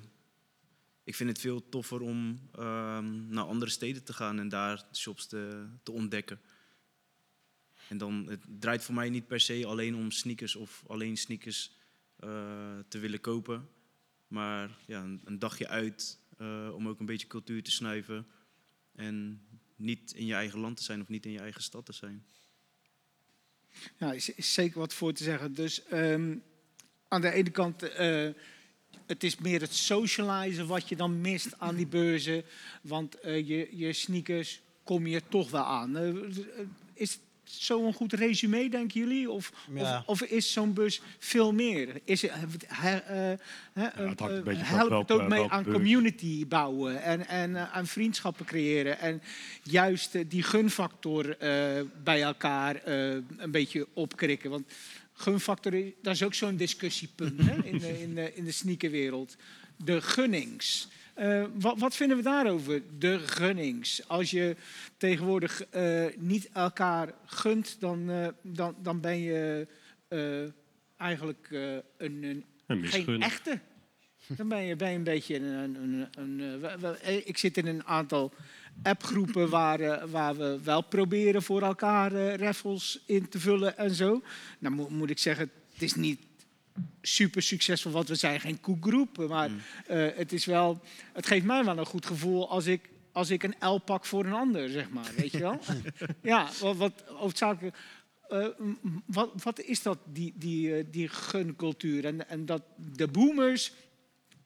Ik vind het veel toffer om ehm, naar andere steden te gaan en daar shops te, te ontdekken. En dan, het draait voor mij niet per se alleen om sneakers of alleen sneakers eh, te willen kopen. Maar ja, een, dagje uit eh, om ook een beetje cultuur te snuiven. En niet in je eigen land te zijn of niet in je eigen stad te zijn. Ja, is, is zeker wat voor te zeggen. Dus ehm, aan de ene kant, eh, het is meer het socializen wat je dan mist aan die beurzen. Want eh, je, je sneakers kom je toch wel aan. Is zo'n goed resume, denken jullie? Of, Ja. of, of is zo'n bus veel meer? Is eh, eh, vanaf helpt het ook mee aan community bouwen en, en eh, aan vriendschappen creëren. En juist eh, die gunfactor eh, bij elkaar eh, een beetje opkrikken. Want gunfactor, is- dat is ook zo'n discussiepunt hè, in, de, in, de, in de sneakerwereld. De gunnings. Eh, wat, wat vinden we daarover? De gunnings. Als je tegenwoordig eh, niet elkaar gunt, dan, eh, dan, dan ben je eigenlijk een, een, Een geen echte. Dan ben je, ben je een beetje een. een, een, ik zit in een aantal appgroepen waar, waar we wel proberen voor elkaar raffles in te vullen en zo. Nou moet ik zeggen, het is niet super succesvol, want we zijn geen koekgroep. Maar eh, het is wel, het geeft mij wel een goed gevoel als ik, als ik een L pak voor een ander, zeg maar. Weet je wel? ja, wat, wat hoofdzakelijk. eh, wat, wat is dat, die, die, eh, die guncultuur? En, en dat de boomers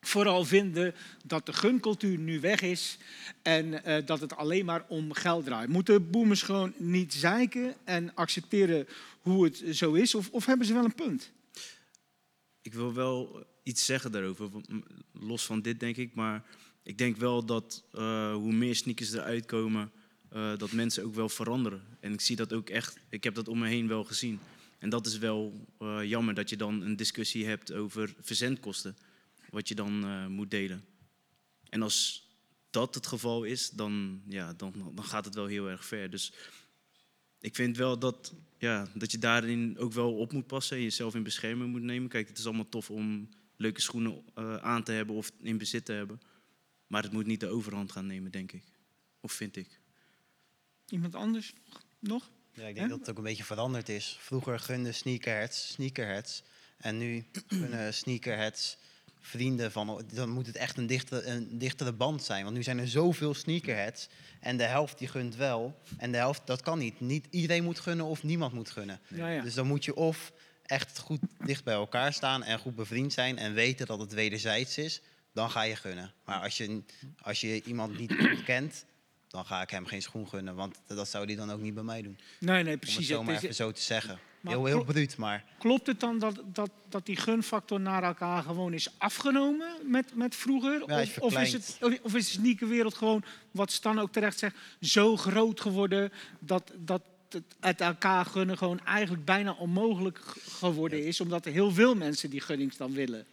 vooral vinden dat de guncultuur nu weg is en dat het alleen maar om geld draait. Moeten boomers gewoon niet zeiken en accepteren hoe het zo is? Of, of hebben ze wel een punt? Ik wil wel iets zeggen daarover, want, m, los van dit denk ik. Maar ik denk wel dat eh, hoe meer sneakers eruit komen, eh, dat mensen ook wel veranderen. En ik zie dat ook echt, ik heb dat om me heen wel gezien. En dat is wel eh, jammer dat je dan een discussie hebt over verzendkosten, wat je dan moet delen. En als dat het geval is, dan, ja, dan, dan gaat het wel heel erg ver. Dus ik vind wel dat, ja, dat je daarin ook wel op moet passen en jezelf in bescherming moet nemen. Kijk, het is allemaal tof om leuke schoenen eh, aan te hebben of in bezit te hebben. Maar het moet niet de overhand gaan nemen, denk ik. Of vind ik. Iemand anders nog? Ja, ik denk dat het ook een beetje veranderd is. Vroeger gunden sneakerheads sneakerheads. En nu gunnen sneakerheads vrienden van... Dan moet het echt een, dichte, een dichtere band zijn. Want nu zijn er zoveel sneakerheads. En de helft die gunt wel. En de helft, dat kan niet. Niet iedereen moet gunnen of niemand moet gunnen. Ja, ja. Dus dan moet je of echt goed dicht bij elkaar staan... en goed bevriend zijn en weten dat het wederzijds is. Dan ga je gunnen. Maar als je, als je iemand niet kent... dan ga ik hem geen schoen gunnen. Want dat zou hij dan ook niet bij mij doen. Nee, nee, Om precies. het Het zomaar is- even zo te zeggen. Maar heel, heel bruut, maar... Klopt het dan dat, dat, dat die gunfactor naar elkaar gewoon is afgenomen met, met vroeger? Ja, is of, of, is het, of is de sneakerwereld gewoon, wat Stan ook terecht zegt, zo groot geworden dat, dat het uit elkaar gunnen gewoon eigenlijk bijna onmogelijk geworden is, omdat er heel veel mensen die gunnings dan willen?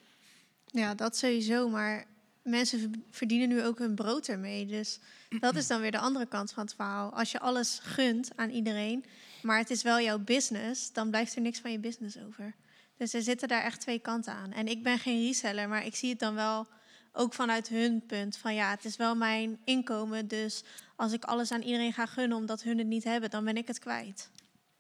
Ja, dat sowieso. Maar mensen ver- verdienen nu ook hun brood ermee. Dus dat is dan weer de andere kant van het verhaal. Als je alles gunt aan iedereen, maar het is wel jouw business, dan blijft er niks van je business over. Dus er zitten daar echt twee kanten aan. En ik ben geen reseller, maar ik zie het dan wel ook vanuit hun punt. Van ja, het is wel mijn inkomen. Dus als ik alles aan iedereen ga gunnen omdat hun het niet hebben, dan ben ik het kwijt.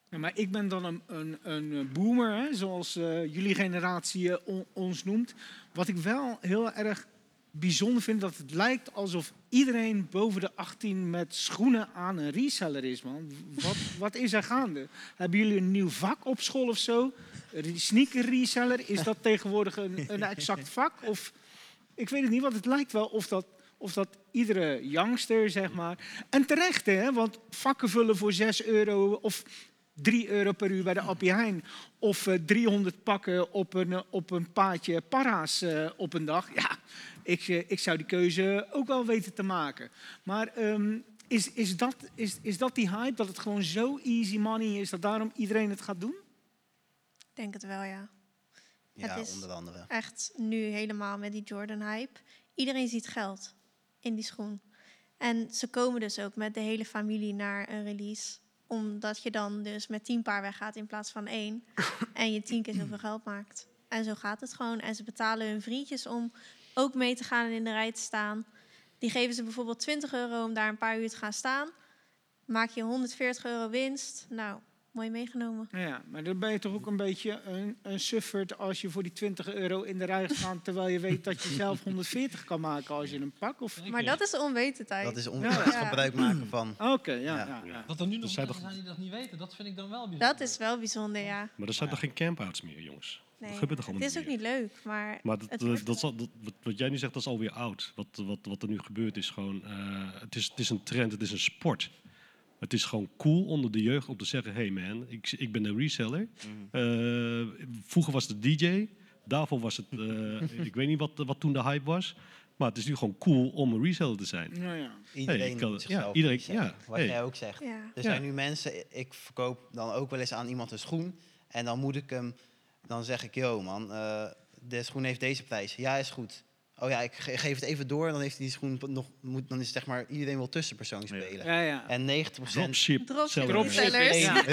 Maar ik ben dan een, een, een eh, boomer, hè, zoals eh, jullie generatie eh, on- ons noemt. Wat ik wel heel erg bijzonder vind, dat het lijkt alsof iedereen boven de 18 met schoenen aan een reseller is, man. Wat, wat is er gaande? Hebben jullie een nieuw vak op school of zo? Sneaker reseller, is dat tegenwoordig een, een exact vak? Of, ik weet het niet, want het lijkt wel of dat, of dat iedere youngster, zeg maar... En terecht, hè, want vakken vullen voor 6 euro of 3 euro per uur bij de Appie Heijn... of eh, 300 pakken op een, eh, op een paadje para's eh, op een dag. Ja, ik, eh, ik zou die keuze ook wel weten te maken. Maar ehm, is, is, dat, is, is dat die hype, dat het gewoon zo easy money is... dat daarom iedereen het gaat doen? Ik denk het wel, ja. Ja, het is onder andere. echt nu helemaal met die Jordan-hype. Iedereen ziet geld in die schoen. En ze komen dus ook met de hele familie naar een release. Omdat je dan dus met tien paar weggaat in plaats van één. en je tien keer zoveel geld maakt. En zo gaat het gewoon. En ze betalen hun vriendjes om ook mee te gaan en in de rij te staan. Die geven ze bijvoorbeeld 20 euro om daar een paar uur te gaan staan. Maak je 140 euro winst. Nou, mooi meegenomen. Ja, maar dan ben je toch ook een beetje een, een sufferd als je voor die 20 euro in de rij gaat, terwijl je weet dat je zelf 140 kan maken als je een pak. Of... Maar dat is onwetendheid. Dat is on- Ja. dat is gebruik maken van. Oké, ja, ja. ja. Dat er nu nog zijn mensen zijn die dat niet weten, dat vind ik dan wel bijzonder. Dat is wel bijzonder, ja. Maar er zijn toch geen campouts meer, jongens? Nee, dat gebeurt toch het allemaal is ook niet meer? niet leuk, maar, Maar dat, het dat, zal- dat- wat, wat jij nu zegt, dat is alweer oud. Wat, wat, wat er nu gebeurt is gewoon... eh, het, is, het is een trend, het is een sport. Het is gewoon cool onder de jeugd om te zeggen... hey man, ik, ik ben een reseller. Eh, vroeger was het DJ. Daarvoor was het... eh, ik weet niet wat, wat toen de hype was. Maar het is nu gewoon cool om een reseller te zijn. Ja, ja. Iedereen Hey, kan- ja, iedereen, ja, Wat hey. jij ook zegt. Ja. Er Ja. zijn nu mensen, ik verkoop dan ook wel eens aan iemand een schoen. En dan moet ik hem, dan zeg ik, yo man, eh, de schoen heeft deze prijs. Ja, is goed. Oh ja, ik ge- geef het even door. Dan heeft die schoen nog, moet, dan is zeg maar, iedereen wil tussenpersoon spelen. Ja, ja. En 90% Dropship. Dropship resellers. Ja.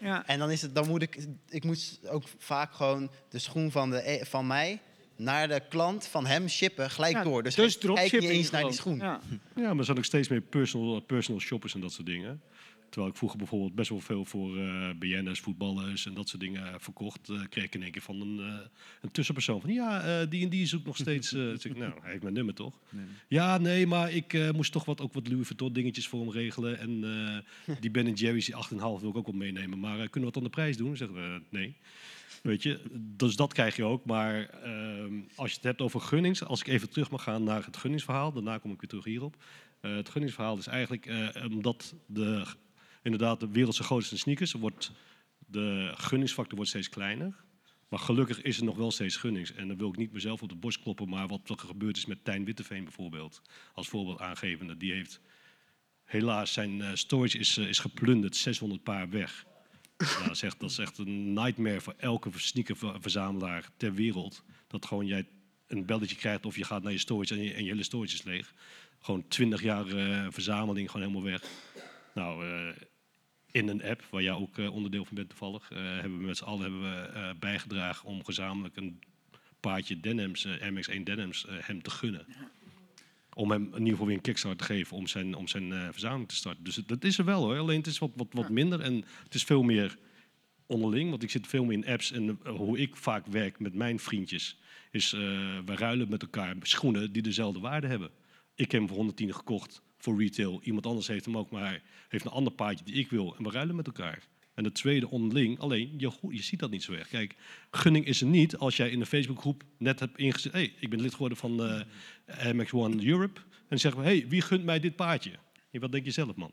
Ja. En dan is het, dan moet ik, ik moet ook vaak gewoon de schoen van, de, e- van mij naar de klant van hem shippen, gelijk Ja, door. Dus, dus kijk niet eens naar die schoen. Ja. Ja, maar er zijn ook steeds meer personal, personal shoppers en dat soort dingen. Terwijl ik vroeger bijvoorbeeld best wel veel voor BN'ers, voetballers en dat soort dingen eh, verkocht. eh, kreeg ik in één keer van een, een tussenpersoon van ja, die en die zoekt nog steeds. zeg ik, nou, hij heeft mijn nummer toch? Ja, nee, maar ik moest toch wat, ook wat Louis Vuitton dingetjes voor hem regelen. En die Ben Jerry's, die 8,5 wil ik ook wel meenemen. Maar kunnen we wat aan de prijs doen? Zeggen we nee. Weet je, dus dat krijg je ook. Maar ehm, als je het hebt over gunnings, als ik even terug mag gaan naar het gunningsverhaal, daarna kom ik weer terug hierop. Het gunningsverhaal is eigenlijk omdat de, inderdaad de wereldse grootste sneakers, wordt de gunningsfactor wordt steeds kleiner. Maar gelukkig is er nog wel steeds gunnings. En dan wil ik niet mezelf op de borst kloppen, maar wat er gebeurd is met Tijn Witteveen bijvoorbeeld. Als voorbeeld aangevende, die heeft helaas zijn eh, storage is, eh, is geplunderd, 600 paar weg. Nou, dat, is echt, dat is echt een nightmare voor elke sneakerverzamelaar ter wereld. Dat gewoon jij een belletje krijgt of je gaat naar je storage en je, en je hele storage is leeg. Gewoon 20 jaar eh, verzameling, gewoon helemaal weg. Nou, in een app, waar jij ook eh, onderdeel van bent toevallig, eh, hebben we met z'n allen hebben we, eh, bijgedragen om gezamenlijk een paardje denims, eh, MX1 denims, hem te gunnen. Om hem in ieder geval weer een kickstart te geven om zijn, om zijn verzameling te starten. Dus dat is er wel hoor, alleen het is wat, wat, wat minder en het is veel meer onderling. Want ik zit veel meer in apps en hoe ik vaak werk met mijn vriendjes is, eh we ruilen met elkaar schoenen die dezelfde waarde hebben. Ik heb hem voor 110 gekocht voor retail. Iemand anders heeft hem ook, maar heeft een ander paardje die ik wil. En we ruilen met elkaar. En de tweede onderling, alleen je, je ziet dat niet zo erg. Kijk, gunning is er niet als jij in een Facebookgroep net hebt ingezet. hey, ik ben lid geworden van eh MX1 Europe. En zeggen we, hey, wie gunt mij dit paardje? Ja, wat denk je zelf, man?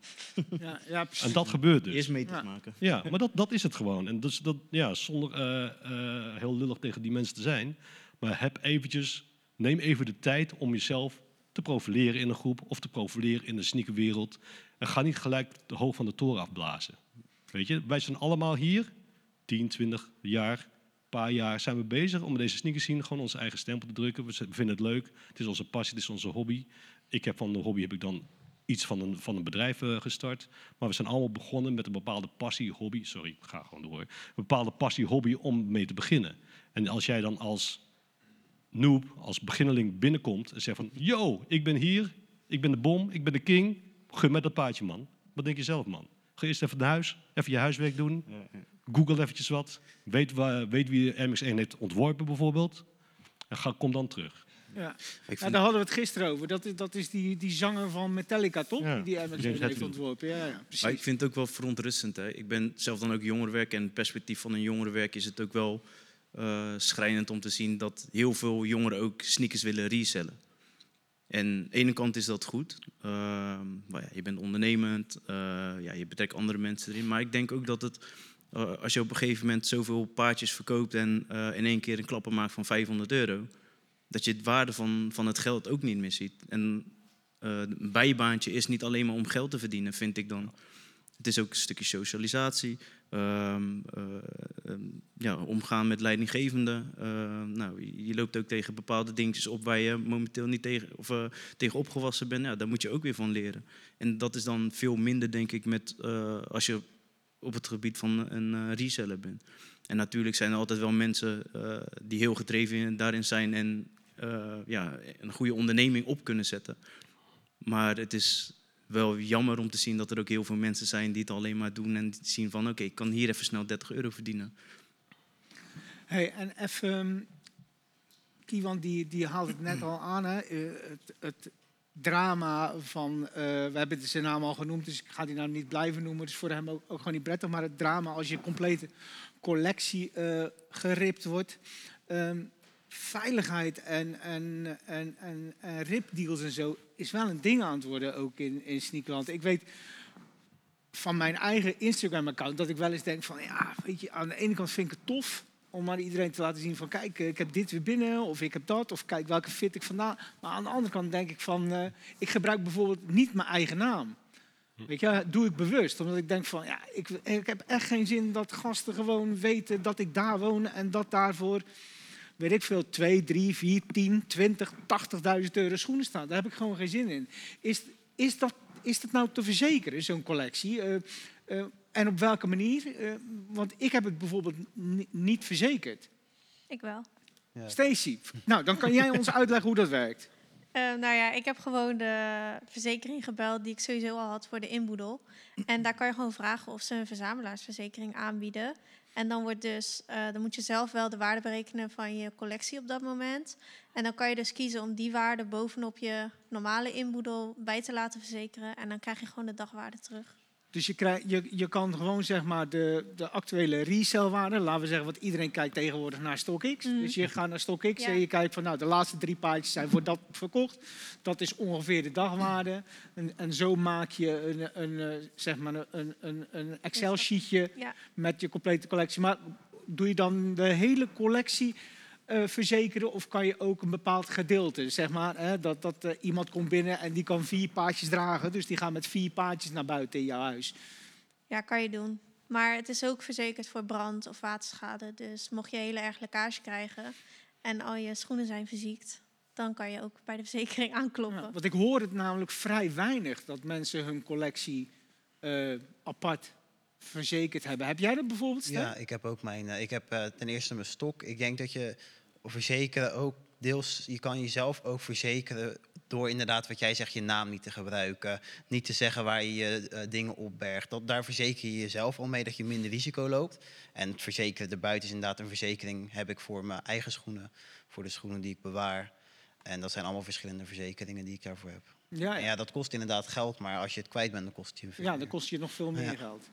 Ja, ja, precies. En dat gebeurt dus. Eerst meters Ja. maken. Ja, maar dat, dat is het gewoon. En dus dat, ja, zonder eh, eh, heel lullig tegen die mensen te zijn. Maar heb eventjes, neem even de tijd om jezelf te profileren in een groep of te profileren in de sneakerwereld. En ga niet gelijk de hoog van de toren afblazen. Weet je, wij zijn allemaal hier, 10, 20 jaar, paar jaar zijn we bezig om deze sneakers zien gewoon onze eigen stempel te drukken. We vinden het leuk. Het is onze passie, het is onze hobby. Ik heb van de hobby heb ik dan iets van een, van een bedrijf eh, gestart. Maar we zijn allemaal begonnen met een bepaalde passie, hobby. Sorry, ik ga gewoon door. Een bepaalde passie, hobby om mee te beginnen. En als jij dan als noob, als beginneling binnenkomt en zegt van... Yo, ik ben hier, ik ben de bom, ik ben de king. Gun met dat paardje, man. Wat denk je zelf, man? Ga eerst even naar huis, even je huiswerk doen. Google eventjes wat. Weet, waar, weet wie MX1 heeft ontworpen, bijvoorbeeld. En ga, kom dan terug. Ja. vind- Ja, daar hadden we het gisteren over. Dat is, dat is die, die zanger van Metallica, toch? Ja, Die Amazon heeft ontworpen. Ja, ja, precies. Maar ik vind het ook wel verontrustend. Hè. Ik ben zelf dan ook jongerenwerk en het perspectief van een jongerenwerk is het ook wel eh, schrijnend om te zien dat heel veel jongeren ook sneakers willen resellen. En aan de ene kant is dat goed. Ehm, maar ja, je bent ondernemend, eh, ja, je betrekt andere mensen erin. Maar ik denk ook dat het, eh, als je op een gegeven moment zoveel paardjes verkoopt en in één keer een klapper maakt van 500 euro, dat je het waarde van, van het geld ook niet meer ziet. En een bijbaantje is niet alleen maar om geld te verdienen, vind ik dan. Het is ook een stukje socialisatie. Ehm, eh, ehm, ja, omgaan met leidinggevenden. Eh, nou, je- loopt ook tegen bepaalde dingetjes op waar je momenteel niet tegen, of, eh, tegen opgewassen bent. Ja, daar moet je ook weer van leren. En dat is dan veel minder, denk ik, met, eh, als je op het gebied van een reseller bent. En natuurlijk zijn er altijd wel mensen die heel gedreven in- daarin zijn en ja, een goede onderneming op kunnen zetten. Maar het is wel jammer om te zien dat er ook heel veel mensen zijn die het alleen maar doen en zien van oké, ik kan hier even snel 30 euro verdienen. Hey, en even, Kiwan die, die haalt het net al aan, hè? eh, het, het drama van, eh, we hebben zijn naam al genoemd, dus ik ga die nou niet blijven noemen, dus voor hem ook, gewoon niet prettig, maar het drama als je complete collectie eh, geript wordt. Ehm, veiligheid en, en, en, en, en ripdeals en zo is wel een ding aan het worden ook in, in sneakerland. Ik weet van mijn eigen Instagram-account dat ik wel eens denk van ja, weet je, aan de ene kant vind ik het tof om aan iedereen te laten zien van kijk, eh, ik heb dit weer binnen of ik heb dat of kijk welke fit ik vandaan. Maar aan de andere kant denk ik van eh, ik gebruik bijvoorbeeld niet mijn eigen naam. Weet je, dat doe ik bewust. Omdat ik denk van, ja, ik, ik heb echt geen zin dat gasten gewoon weten dat ik daar woon en dat daarvoor, weet ik veel, 2, 3, 4, 10, 20, 80.000 euro schoenen staan. Daar heb ik gewoon geen zin in. Is, is, dat, is dat nou te verzekeren, zo'n collectie? Eh, eh, en op welke manier? Eh, want ik heb het bijvoorbeeld ni- niet verzekerd. Ik wel. Ja. Stacy, nou, dan kan jij ons uitleggen hoe dat werkt. Eh, nou ja, ik heb gewoon de verzekering gebeld die ik sowieso al had voor de inboedel. En daar kan je gewoon vragen of ze een verzamelaarsverzekering aanbieden. En dan, wordt dus, eh, dan moet je zelf wel de waarde berekenen van je collectie op dat moment. En dan kan je dus kiezen om die waarde bovenop je normale inboedel bij te laten verzekeren. En dan krijg je gewoon de dagwaarde terug. Dus je, krijg, je, je kan gewoon zeg maar de, de actuele resellwaarde, laten we zeggen, want iedereen kijkt tegenwoordig naar StockX. Mm. Dus je gaat naar StockX Ja. en je kijkt van nou, de laatste drie paardjes zijn voor dat verkocht. Dat is ongeveer de dagwaarde. En, en zo maak je een, een, eh, zeg maar een, een, een, een Excel-sheetje Ja. met je complete collectie. Maar doe je dan de hele collectie eh, verzekeren of kan je ook een bepaald gedeelte? Zeg maar hè, dat, dat eh, iemand komt binnen en die kan vier paardjes dragen. Dus die gaan met vier paardjes naar buiten in jouw huis. Ja, kan je doen. Maar het is ook verzekerd voor brand of waterschade. Dus mocht je hele erg lekkage krijgen en al je schoenen zijn verziekt, dan kan je ook bij de verzekering aankloppen. Ja, want ik hoor het namelijk vrij weinig dat mensen hun collectie eh, apart verzekerd hebben. Heb jij dat bijvoorbeeld? Ja, ik heb ook mijn. eh, ik heb eh, ten eerste mijn stok. Ik denk dat je verzekeren ook deels. Je kan jezelf ook verzekeren door inderdaad wat jij zegt, je naam niet te gebruiken, niet te zeggen waar je je eh, dingen opbergt. Dat, daar verzeker je jezelf al mee dat je minder risico loopt. En het verzekeren erbuiten is inderdaad een verzekering heb ik voor mijn eigen schoenen, voor de schoenen die ik bewaar. En dat zijn allemaal verschillende verzekeringen die ik daarvoor heb. Ja, ja. ja, dat kost inderdaad geld, maar als je het kwijt bent, dan kost het je veel ja, dan kost je nog veel meer Ja. geld.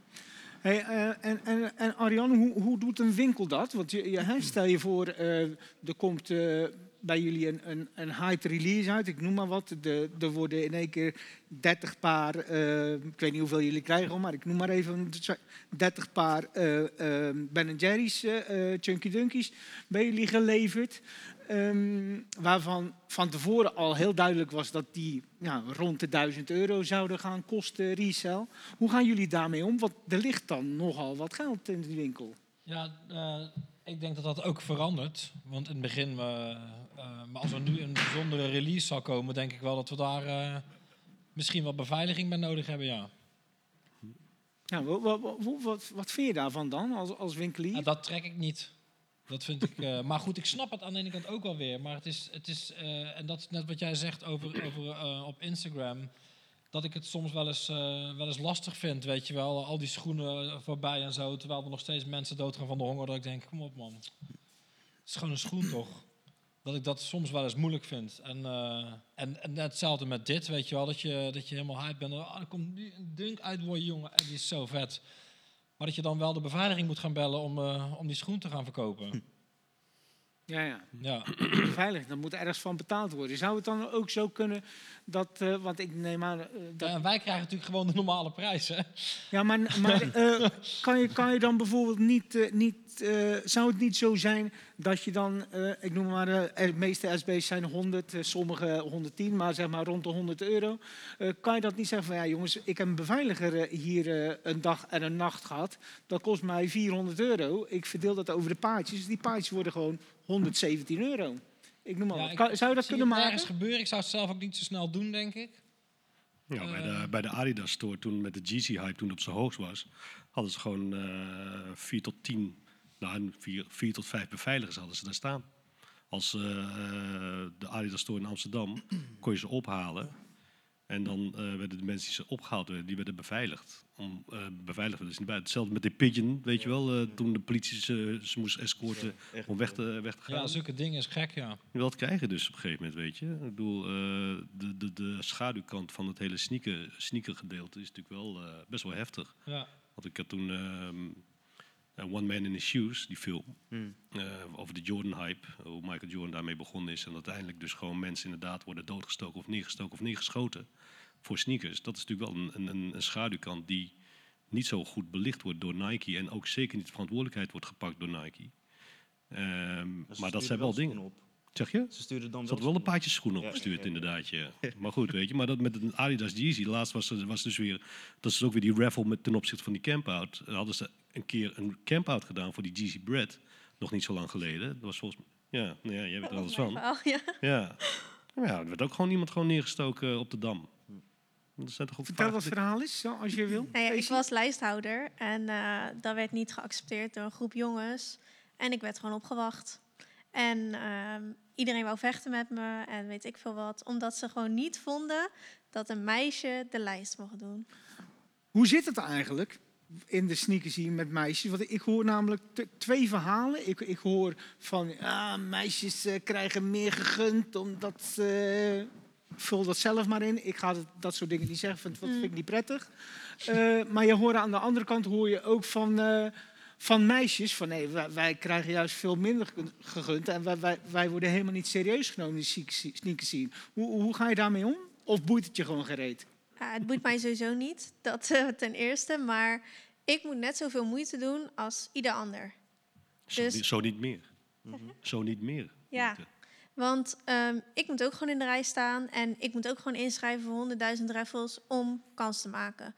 Hey, eh, en, en, en Ariane, hoe, hoe doet een winkel dat? Want je, je, stel je voor, eh, er komt eh, bij jullie een, een, een hype release uit. Ik noem maar wat. Er worden in één keer 30 paar, ik weet niet hoeveel jullie krijgen, maar ik noem maar even 30 paar Ben Jerry's Chunky Dunkies bij jullie geleverd. Ehm, waarvan van tevoren al heel duidelijk was dat die ja, rond de 1000 euro zouden gaan kosten resell. Hoe gaan jullie daarmee om? Want er ligt dan nogal wat geld in de winkel. Ja, eh, ik denk dat dat ook verandert. Want in het begin, eh, maar als er nu een bijzondere release zal komen, denk ik wel dat we daar eh, misschien wat beveiliging bij nodig hebben, ja. Ja, wat, wat, wat, vind je daarvan dan als, als winkelier? Dat trek ik niet. Dat vind ik. eh, maar goed, ik snap het aan de ene kant ook wel weer. Maar het is. Het is eh, en dat is net wat jij zegt over, over, eh, op Instagram. Dat ik het soms wel eens, wel eens lastig vind, weet je wel. Al die schoenen voorbij en zo. Terwijl er nog steeds mensen doodgaan van de honger. Dat ik denk, kom op man. Het is gewoon een schoen toch? Dat ik dat soms wel eens moeilijk vind. En, en, en hetzelfde met dit, weet je wel. Dat je, dat je helemaal hype bent. Oh, er komt nu een dunk uit, boy, jongen. En die is zo vet. Maar dat je dan wel de beveiliging moet gaan bellen om, eh, om die schoen te gaan verkopen. Ja, ja. Ja. Veilig, daar moet ergens van betaald worden. Zou het dan ook zo kunnen dat, eh, want ik neem aan... eh, dat... Ja, wij krijgen natuurlijk gewoon de normale prijs, hè? Ja, maar, maar eh, kan, je, kan je dan bijvoorbeeld niet... niet zou het niet zo zijn dat je dan... ik noem maar, de meeste SB's zijn 100, eh, sommige 110, maar zeg maar rond de 100 euro. Kan je dat niet zeggen van... Ja jongens, ik heb een beveiliger hier een dag en een nacht gehad. Dat kost mij 400 euro. Ik verdeel dat over de paardjes. Dus die paardjes worden gewoon 117 euro. Ik noem maar Ja, wat. Kan- zou je dat kunnen maken? nergens gebeuren. Ik zou het zelf ook niet zo snel doen, denk ik. Ja, bij, Eh. de, bij de Adidas store, toen met de Yeezy-hype, toen het op zijn hoogst was, hadden ze gewoon eh vier tot tien, nou, vier, vier tot vijf beveiligers hadden ze daar staan. Als eh, eh, de Adidas store in Amsterdam kon je ze ophalen. En dan eh, werden de mensen die ze opgehaald werden, die werden beveiligd. Om, eh beveiligd werden ze niet buiten. Hetzelfde met de Pigeon, weet je wel, eh, toen de politie ze, ze moest escorten om weg te, weg te gaan. Ja, zulke dingen is gek, ja. Dat krijg je dus op een gegeven moment, weet je. Ik bedoel, eh, de, de, de schaduwkant van het hele sneaker, sneakergedeelte is natuurlijk wel eh, best wel heftig. Ja. Want ik had toen ehm, eh, One Man in His Shoes, die film, Hmm. eh, over de Jordan-hype. Hoe Michael Jordan daarmee begonnen is. En uiteindelijk dus gewoon mensen inderdaad worden doodgestoken of neergestoken of neergeschoten voor sneakers. Dat is natuurlijk wel een, een, een schaduwkant die niet zo goed belicht wordt door Nike. En ook zeker niet de verantwoordelijkheid wordt gepakt door Nike. Ehm, maar dat zijn wel dingen. op. Zeg je? Ze sturen dan Ze wel hadden wel een paardje schoenen opgestuurd, inderdaad. Ja. Maar goed, weet je. Maar dat met een Adidas Yeezy, laatst was, er- was dus weer... Dat is ook weer die raffle met, ten opzichte van die camp-out. Dan hadden ze een keer een camp-out gedaan voor die Yeezy Bread. Nog niet zo lang geleden. Dat was volgens mij... Ja, nou ja jij weet er alles van. verhaal, ja. Ja. Ja, er werd ook gewoon iemand gewoon neergestoken op de Dam. Dat zijn toch ook Vertel wat het verhaal is, zo, als je wil. Nou ja, ik was lijsthouder en eh, dat werd niet geaccepteerd door een groep jongens. En ik werd gewoon opgewacht. En ehm, iedereen wou vechten met me en weet ik veel wat. Omdat ze gewoon niet vonden dat een meisje de lijst mocht doen. Hoe zit het eigenlijk in de sneakers hier met meisjes? Want ik hoor namelijk twee verhalen. Ik, ik hoor van ja, meisjes eh, krijgen meer gegund omdat ze. vul dat zelf maar in. Ik ga dat, soort dingen niet zeggen, want dat vind ik niet prettig. Eh, maar je hoort aan de andere kant hoor je ook van, eh, van meisjes van nee, wij, wij krijgen juist veel minder ge- gegund en wij, wij, wij worden helemaal niet serieus genomen in die sneak- sneakers zien. Hoe, hoe ga je daarmee om? Of boeit het je gewoon gereed? Ja, het boeit mij sowieso niet, dat eh, ten eerste. Maar ik moet net zoveel moeite doen als ieder ander. Zo, Dus- niet- zo niet meer. Zo niet meer. Ja, want ehm, ik moet ook gewoon in de rij staan en ik moet ook gewoon inschrijven voor 100.000 raffles om kans te maken.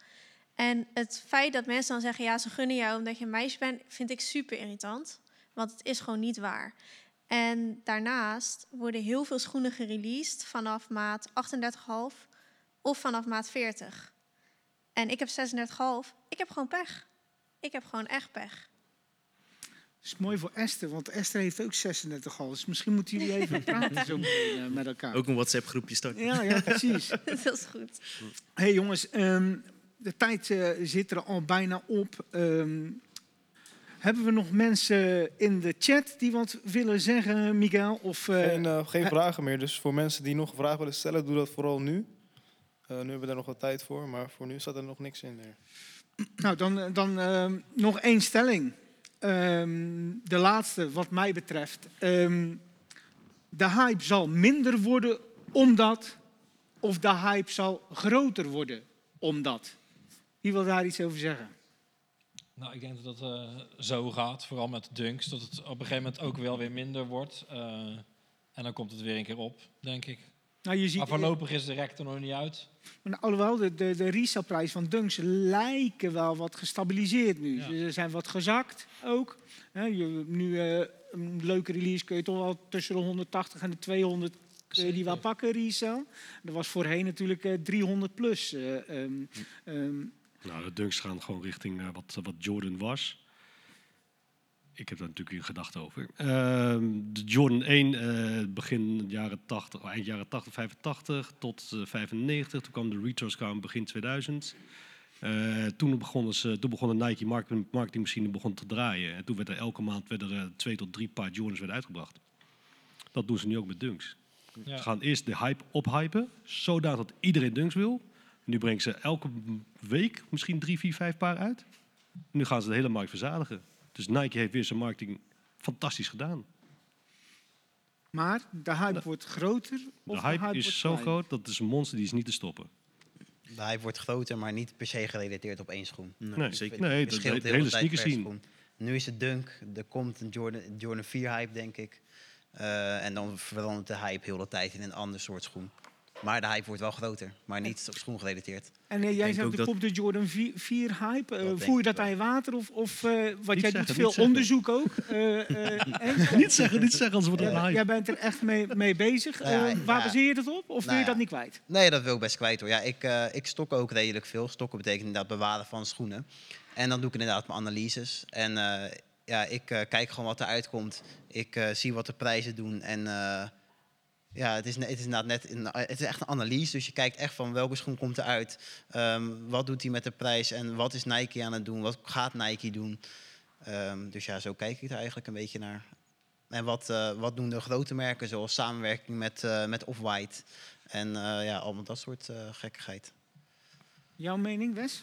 En het feit dat mensen dan zeggen, ja, ze gunnen jou omdat je een meisje bent, vind ik super irritant. Want het is gewoon niet waar. En daarnaast worden heel veel schoenen gereleased vanaf maat 38,5 of vanaf maat 40. En ik heb 36,5. Ik heb gewoon pech. Ik heb gewoon echt pech. Dat is mooi voor Esther, want Esther heeft ook 36 al. Dus misschien moeten jullie even praten zo eh, met elkaar. Ook een WhatsApp-groepje starten. Ja, ja, precies. dat is goed. hey, jongens, ehm, de tijd eh, zit er al bijna op. Ehm, hebben we nog mensen in de chat die wat willen zeggen, Miguel? Of, eh, Geen, eh, geen vragen meer. Dus voor mensen die nog vraag willen stellen, doe dat vooral nu. Nu hebben we daar nog wat tijd voor, maar voor nu staat er nog niks in. Er. Nou, dan, dan ehm, nog één stelling. Ehm, de laatste, wat mij betreft. De hype zal minder worden omdat, of de hype zal groter worden omdat. Wie wil daar iets over zeggen? Nou, ik denk dat het eh, zo gaat, vooral met dunks, dat het op een gegeven moment ook wel weer minder wordt. eh, en dan komt het weer een keer op, denk ik. Nou, je ziet, maar voorlopig is de rek er nog niet uit. Maar alhoewel, de, de, de resale-prijs van dunks lijken wel wat gestabiliseerd nu. Ja. Ze zijn wat gezakt ook. Je, nu eh, een leuke release kun je toch wel tussen de 180 en de 200 kun je die wel pakken, resale. Dat was voorheen natuurlijk eh, 300 plus. eh, ehm, ehm, Nou, de dunks gaan gewoon richting eh, wat, wat Jordan was. Ik heb daar natuurlijk in gedachten over. Ehm, de Jordan 1, eh, begin jaren 80, eind jaren 80, 85 tot eh, 95. Toen kwam de retros kwamen begin 2000. Eh, toen, begonnen ze, toen begon de Nike marketing, marketingmachine begon te draaien. En toen werd er elke maand werden er twee tot drie paar Jordans werden uitgebracht. Dat doen ze nu ook met dunks. Ja. Ze gaan eerst de hype ophypen, zodat dat iedereen dunks wil. Nu brengen ze elke week misschien drie, vier, vijf paar uit. Nu gaan ze de hele markt verzadigen. Dus Nike heeft weer zijn marketing fantastisch gedaan. maar de hype wordt groter. Of De hype wordt is zo groot, dat is een monster die is niet te stoppen. De hype wordt groter, maar niet per se gerelateerd op één schoen. Nee, Het zeker. Nee, de- de- de heel hele tijd per sneakerscene. schoen. Nu is het dunk, er komt een Jordan, Jordan 4 hype, denk ik. Eh, en dan verandert de hype heel de tijd in een ander soort schoen. Maar de hype wordt wel groter, maar niet op schoen gerelateerd. En eh, jij zegt, ook er dat- komt de Jordan 4, 4 hype. Eh, voer je dat aan je water? Of, of eh, wat Niet jij zeggen, doet veel zeggen. onderzoek ook? eh, eh? Niet zeggen, niet zeggen, anders wordt het hype. Jij bent er echt mee, mee bezig. Ja, waar ja. baseer je dat op? Of wil Nou je ja. dat niet kwijt? Nee, dat wil ik best kwijt hoor. Ja, ik, eh, ik stok ook redelijk veel. Stokken betekent inderdaad bewaren van schoenen. En dan doe ik inderdaad mijn analyses. En eh, ja, ik eh, kijk gewoon wat eruit komt. Ik eh, zie wat de prijzen doen. En eh, ja, het is, het is inderdaad net een, het is echt een analyse. Dus je kijkt echt van welke schoen komt eruit. Ehm, wat doet hij met de prijs en wat is Nike aan het doen? Wat gaat Nike doen? Ehm, dus ja, zo kijk ik er eigenlijk een beetje naar. En wat, eh, wat doen de grote merken, zoals samenwerking met, eh, met Off-White. En eh, ja, allemaal dat soort eh, gekkigheid. Jouw mening, Wes?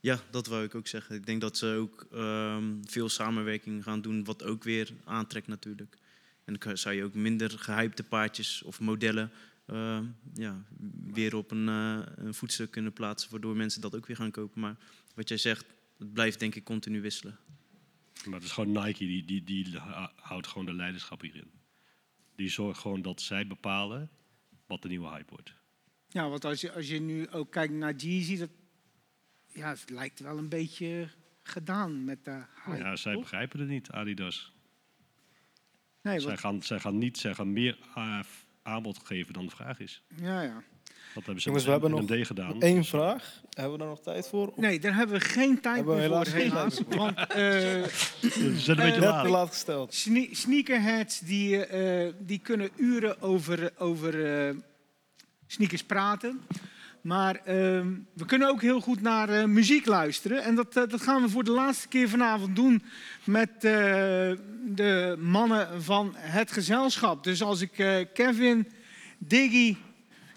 Ja, dat wou ik ook zeggen. Ik denk dat ze ook ehm, veel samenwerking gaan doen, wat ook weer aantrekt natuurlijk. En dan zou je ook minder gehypte paardjes of modellen ehm, ja, weer op een, eh, een voetstuk kunnen plaatsen, waardoor mensen dat ook weer gaan kopen. Maar wat jij zegt, het blijft denk ik continu wisselen. Maar het is gewoon Nike, die, die, die houdt gewoon de leiderschap hierin. Die zorgt gewoon dat zij bepalen wat de nieuwe hype wordt. Ja, want als je, als je nu ook kijkt naar Jeezy, dat ja, het lijkt wel een beetje gedaan met de hype. ja, zij toch? begrijpen het niet, Adidas. Nee, zij, want- gaan, zij gaan niet, zij gaan meer a- aanbod geven dan de vraag is. Ja, ja. Dat hebben ze Jongens, we hebben nog één vraag. Hebben we daar nog tijd voor? Of- Nee, daar hebben we geen tijd Hebben we meer voor, helaas geen helaas. voor. Want eh, een beetje eh, laat. Net te laat gesteld. sne- sneakerheads die, eh, die kunnen uren over, over eh, sneakers praten. Maar ehm, we kunnen ook heel goed naar eh, muziek luisteren. En dat, eh, dat gaan we voor de laatste keer vanavond doen met eh, de mannen van het gezelschap. Dus als ik Kevin, Diggy,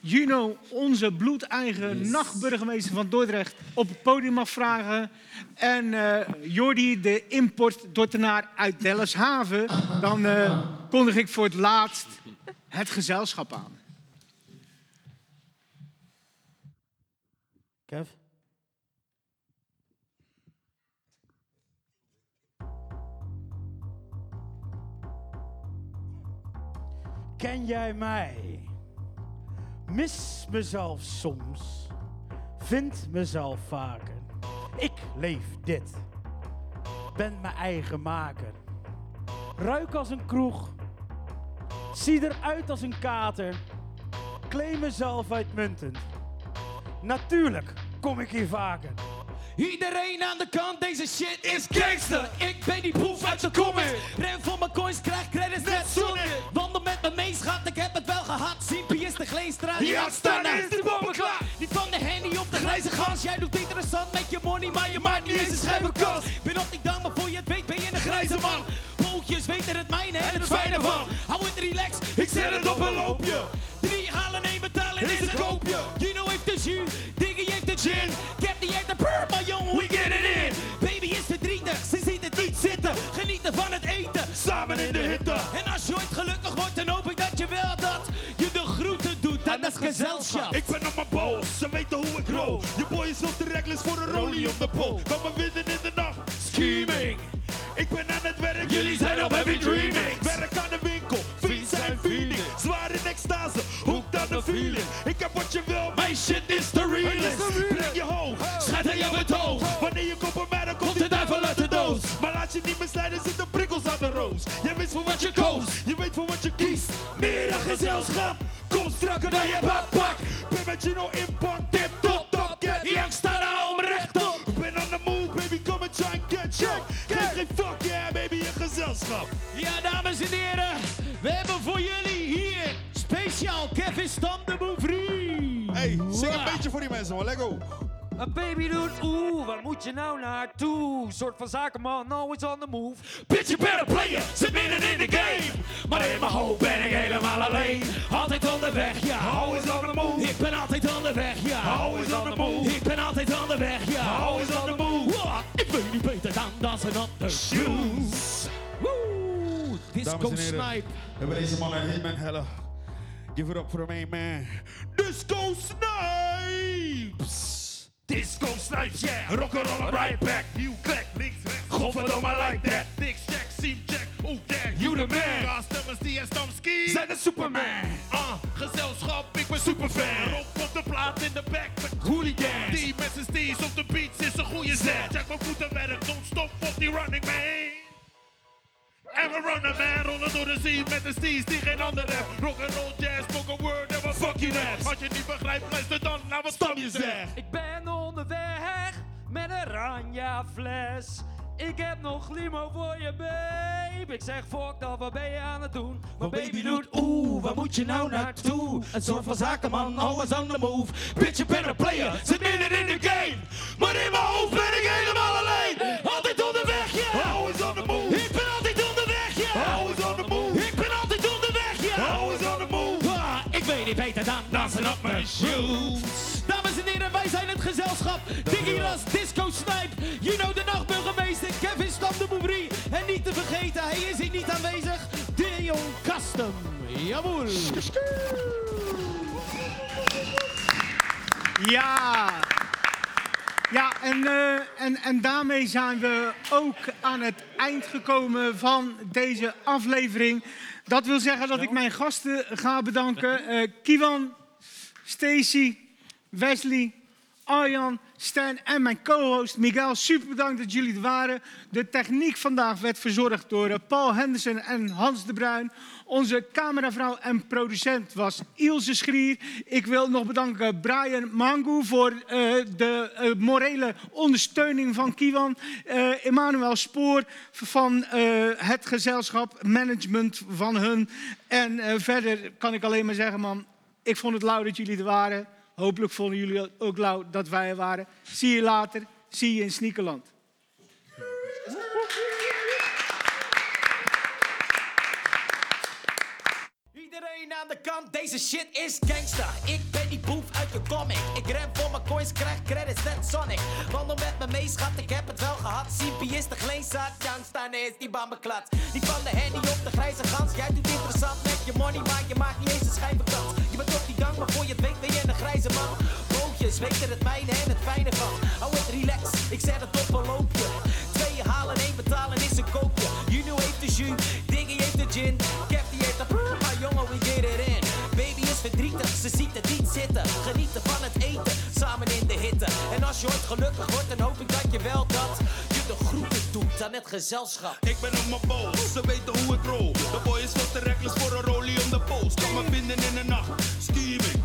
Juno, onze bloedeigen nachtburgemeester van Dordrecht, op het podium mag vragen. En Jordi, de importdortenaar uit Delfshaven. Dan kondig ik voor het laatst het gezelschap aan. Ken jij mij? Mis mezelf soms. Vind mezelf vaker. Ik leef dit. Ben mijn eigen maker. Ruik als een kroeg. Zie eruit als een kater. Claim mezelf uitmuntend. Natuurlijk kom ik hier vaker. Iedereen aan de kant, deze shit is gangster. Ik ben die proef uit de comments. Ren voor mijn coins, krijg credits net zonder. Wandel met me mee, schat, ik heb het wel gehad. Simpie is de Gleenstra, die uitstaande staan is de bommen klaar. Niet van de Henny op de grijze gans. Jij doet interessant met je money, maar je maakt niet eens een schijve kans. Ben op die dam, maar voor je het weet ben je een grijze man. Pootjes weten het mijne en het fijne van. Hou het relax, ik zet het op een loopje. Gezelschap. Ik ben op mijn boos, ze weten hoe ik rol. Je boy is op de reckless voor een rolie op de pol. Kan me winnen in de nacht, scheming. Ik ben aan het werk, jullie zijn op heavy dreaming. Werk aan de winkel, fiets zijn feeling. Zwaar in extase, hoekt aan de feeling. Ik heb wat je wil, mijn shit is the realest. Breng je hoog, schijt aan jou het hoog. Wanneer je komt bij mij, dan komt de duivel uit de doos. Maar laat je niet misleiden, zitten prikkels aan de roos. Jij weet voor wat je koos, je weet voor wat je kiest. Meer dan gezelschap, strakker dan je bakpak. Ben met Gino tip top top, get young, sta nou om rechtop. Ben on the move, baby, kom en try and get check. Geef geen fuck, yeah, baby, je gezelschap. Ja, dames en heren, we hebben voor jullie hier speciaal Kevin Stam de Bouvrie. Hey, zing een beetje voor die mensen, man. Lego. Een baby doet oeh, waar moet je nou naartoe? Soort van zakenman, always on the move. Bitch, you better play it, zit midden in de game. Maar in mijn hoofd ben ik helemaal alleen. Altijd onderweg, ja. Always on the move. Ik ben altijd onderweg, ja. Always on the move. Ik ben altijd onderweg, ja. Always on the move. Wow, ik weet niet beter dan dansen op de shoes. Woe, disco snipe. We hebben deze man een hitman hellen. Give it up for the main man. Disco Snipes. Disco Snipes, yeah. Rock'n'roll right back. New clack, links, rechts. Godverdomme, like that. Dicks check, seam check. Oh, yeah, you the man. Ja, stemmers die en Stamski. Zijn de Superman. Ah, gezelschap, ik ben superfan. Rock op de plaat in de back hooligans. Die met zijn steez op de beats is een goede zet. Check mijn voetenwerk, don't stop op die running man. En we runnen man, rollen door de zee met de steez die geen ander heeft. Rock and roll, jazz, spoken word en we fuck you that. Als je niet begrijpt, luister dan naar wat Stam je zegt. Ik ben onderweg met een ranja fles. Ik heb nog limo voor je, babe. Ik zeg, fuck dat, wat ben je aan het doen? Maar baby doet, oeh, waar moet je nou naartoe? Een soort van zakenman, always on the move. Bitch, je bent een player, zit midden in de game. Maar in mijn hoofd ben ik helemaal alleen. Altijd onderweg, ja. Always on the move. Always on the move. Ik ben altijd onderweg, ja. Always on the move. Ah, ik weet niet beter dan dansen op mijn shoes. Dames en heren, wij zijn het gezelschap. Diggy Ras, Disco Snipe, you know de nachtburgemeester, Kevin Stam de Bouvrie. En niet te vergeten, hij is hier niet aanwezig, Dion Custom. Jawohl. Ja. Ja, en, eh, en, en daarmee zijn we ook aan het eind gekomen van deze aflevering. Dat wil zeggen dat ik mijn gasten ga bedanken. Eh Kiwan, Stacy, Wesley, Arjan, Stan en mijn co-host Miguel. Super bedankt dat jullie er waren. De techniek vandaag werd verzorgd door eh, Paul Henderson en Hans de Bruin. Onze cameravrouw en producent was Ilse Schrier. Ik wil nog bedanken Brian Mangu voor eh, de eh, morele ondersteuning van Kiwan. Eh Emmanuel Spoor van eh, het gezelschap, management van hun. En eh, verder kan ik alleen maar zeggen, man, ik vond het lauw dat jullie er waren. Hopelijk vonden jullie ook lauw dat wij er waren. Zie je later. Zie je in Sneakerland. Iedereen aan de kant, deze shit is gangsta. Ik ben die boef uit de comic. Ik ren voor mijn coins, krijg credits net Sonic. Wandel met me mee, schat, ik heb het wel gehad. CP is de gleenzak, Youngstar is die bambeklad. Die van de henny op de grijze gans. Jij doet interessant met je money, maar je maakt niet eens een schijvenkans. Je bent op die gang, maar voor je het weet ben je een grijze man. Bootjes, weet er het mijne en het fijne van. Hou het relax, ik zet het op een loopje. Twee halen, één betalen is een koopje. Juno heeft de jus, Diggy heeft de gin. Kev die heeft de prrr, maar jongen, we get it in. Baby is verdrietig, ze ziet het niet zitten. Genieten van het eten, samen in de hitte. En als je ooit gelukkig wordt, dan hoop ik dat je wel dat je de groeten doet aan het gezelschap. Ik ben op mijn boos, ze weten hoe ik rol. De boy is veel te reckless voor een rolie om de post. Kan me vinden in de nacht, scheming.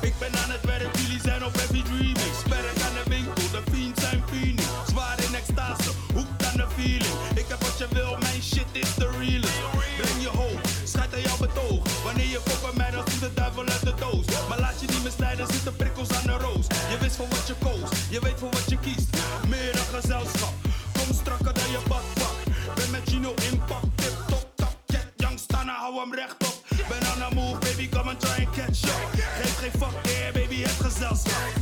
Ik ben aan het werk, jullie zijn op heavy dreaming. Werk aan de winkel, de fiends zijn fiending. Zwaar in extase, hoekt aan de feeling. Ik heb wat je wil, mijn shit is the realest. Breng je hoog, schijt aan jouw betoog. Wanneer je komt bij mij, dan komt de duivel uit de doos. Maar laat je niet misleiden, zitten prikkels aan de roos. Je wist voor wat je koos, je weet voor wat je kiest. Meer dan gezelschap, hou hem rechtop. Ben on the move, baby, come and try and catch up. Geef geen fuck, yeah, baby, het gezelschap.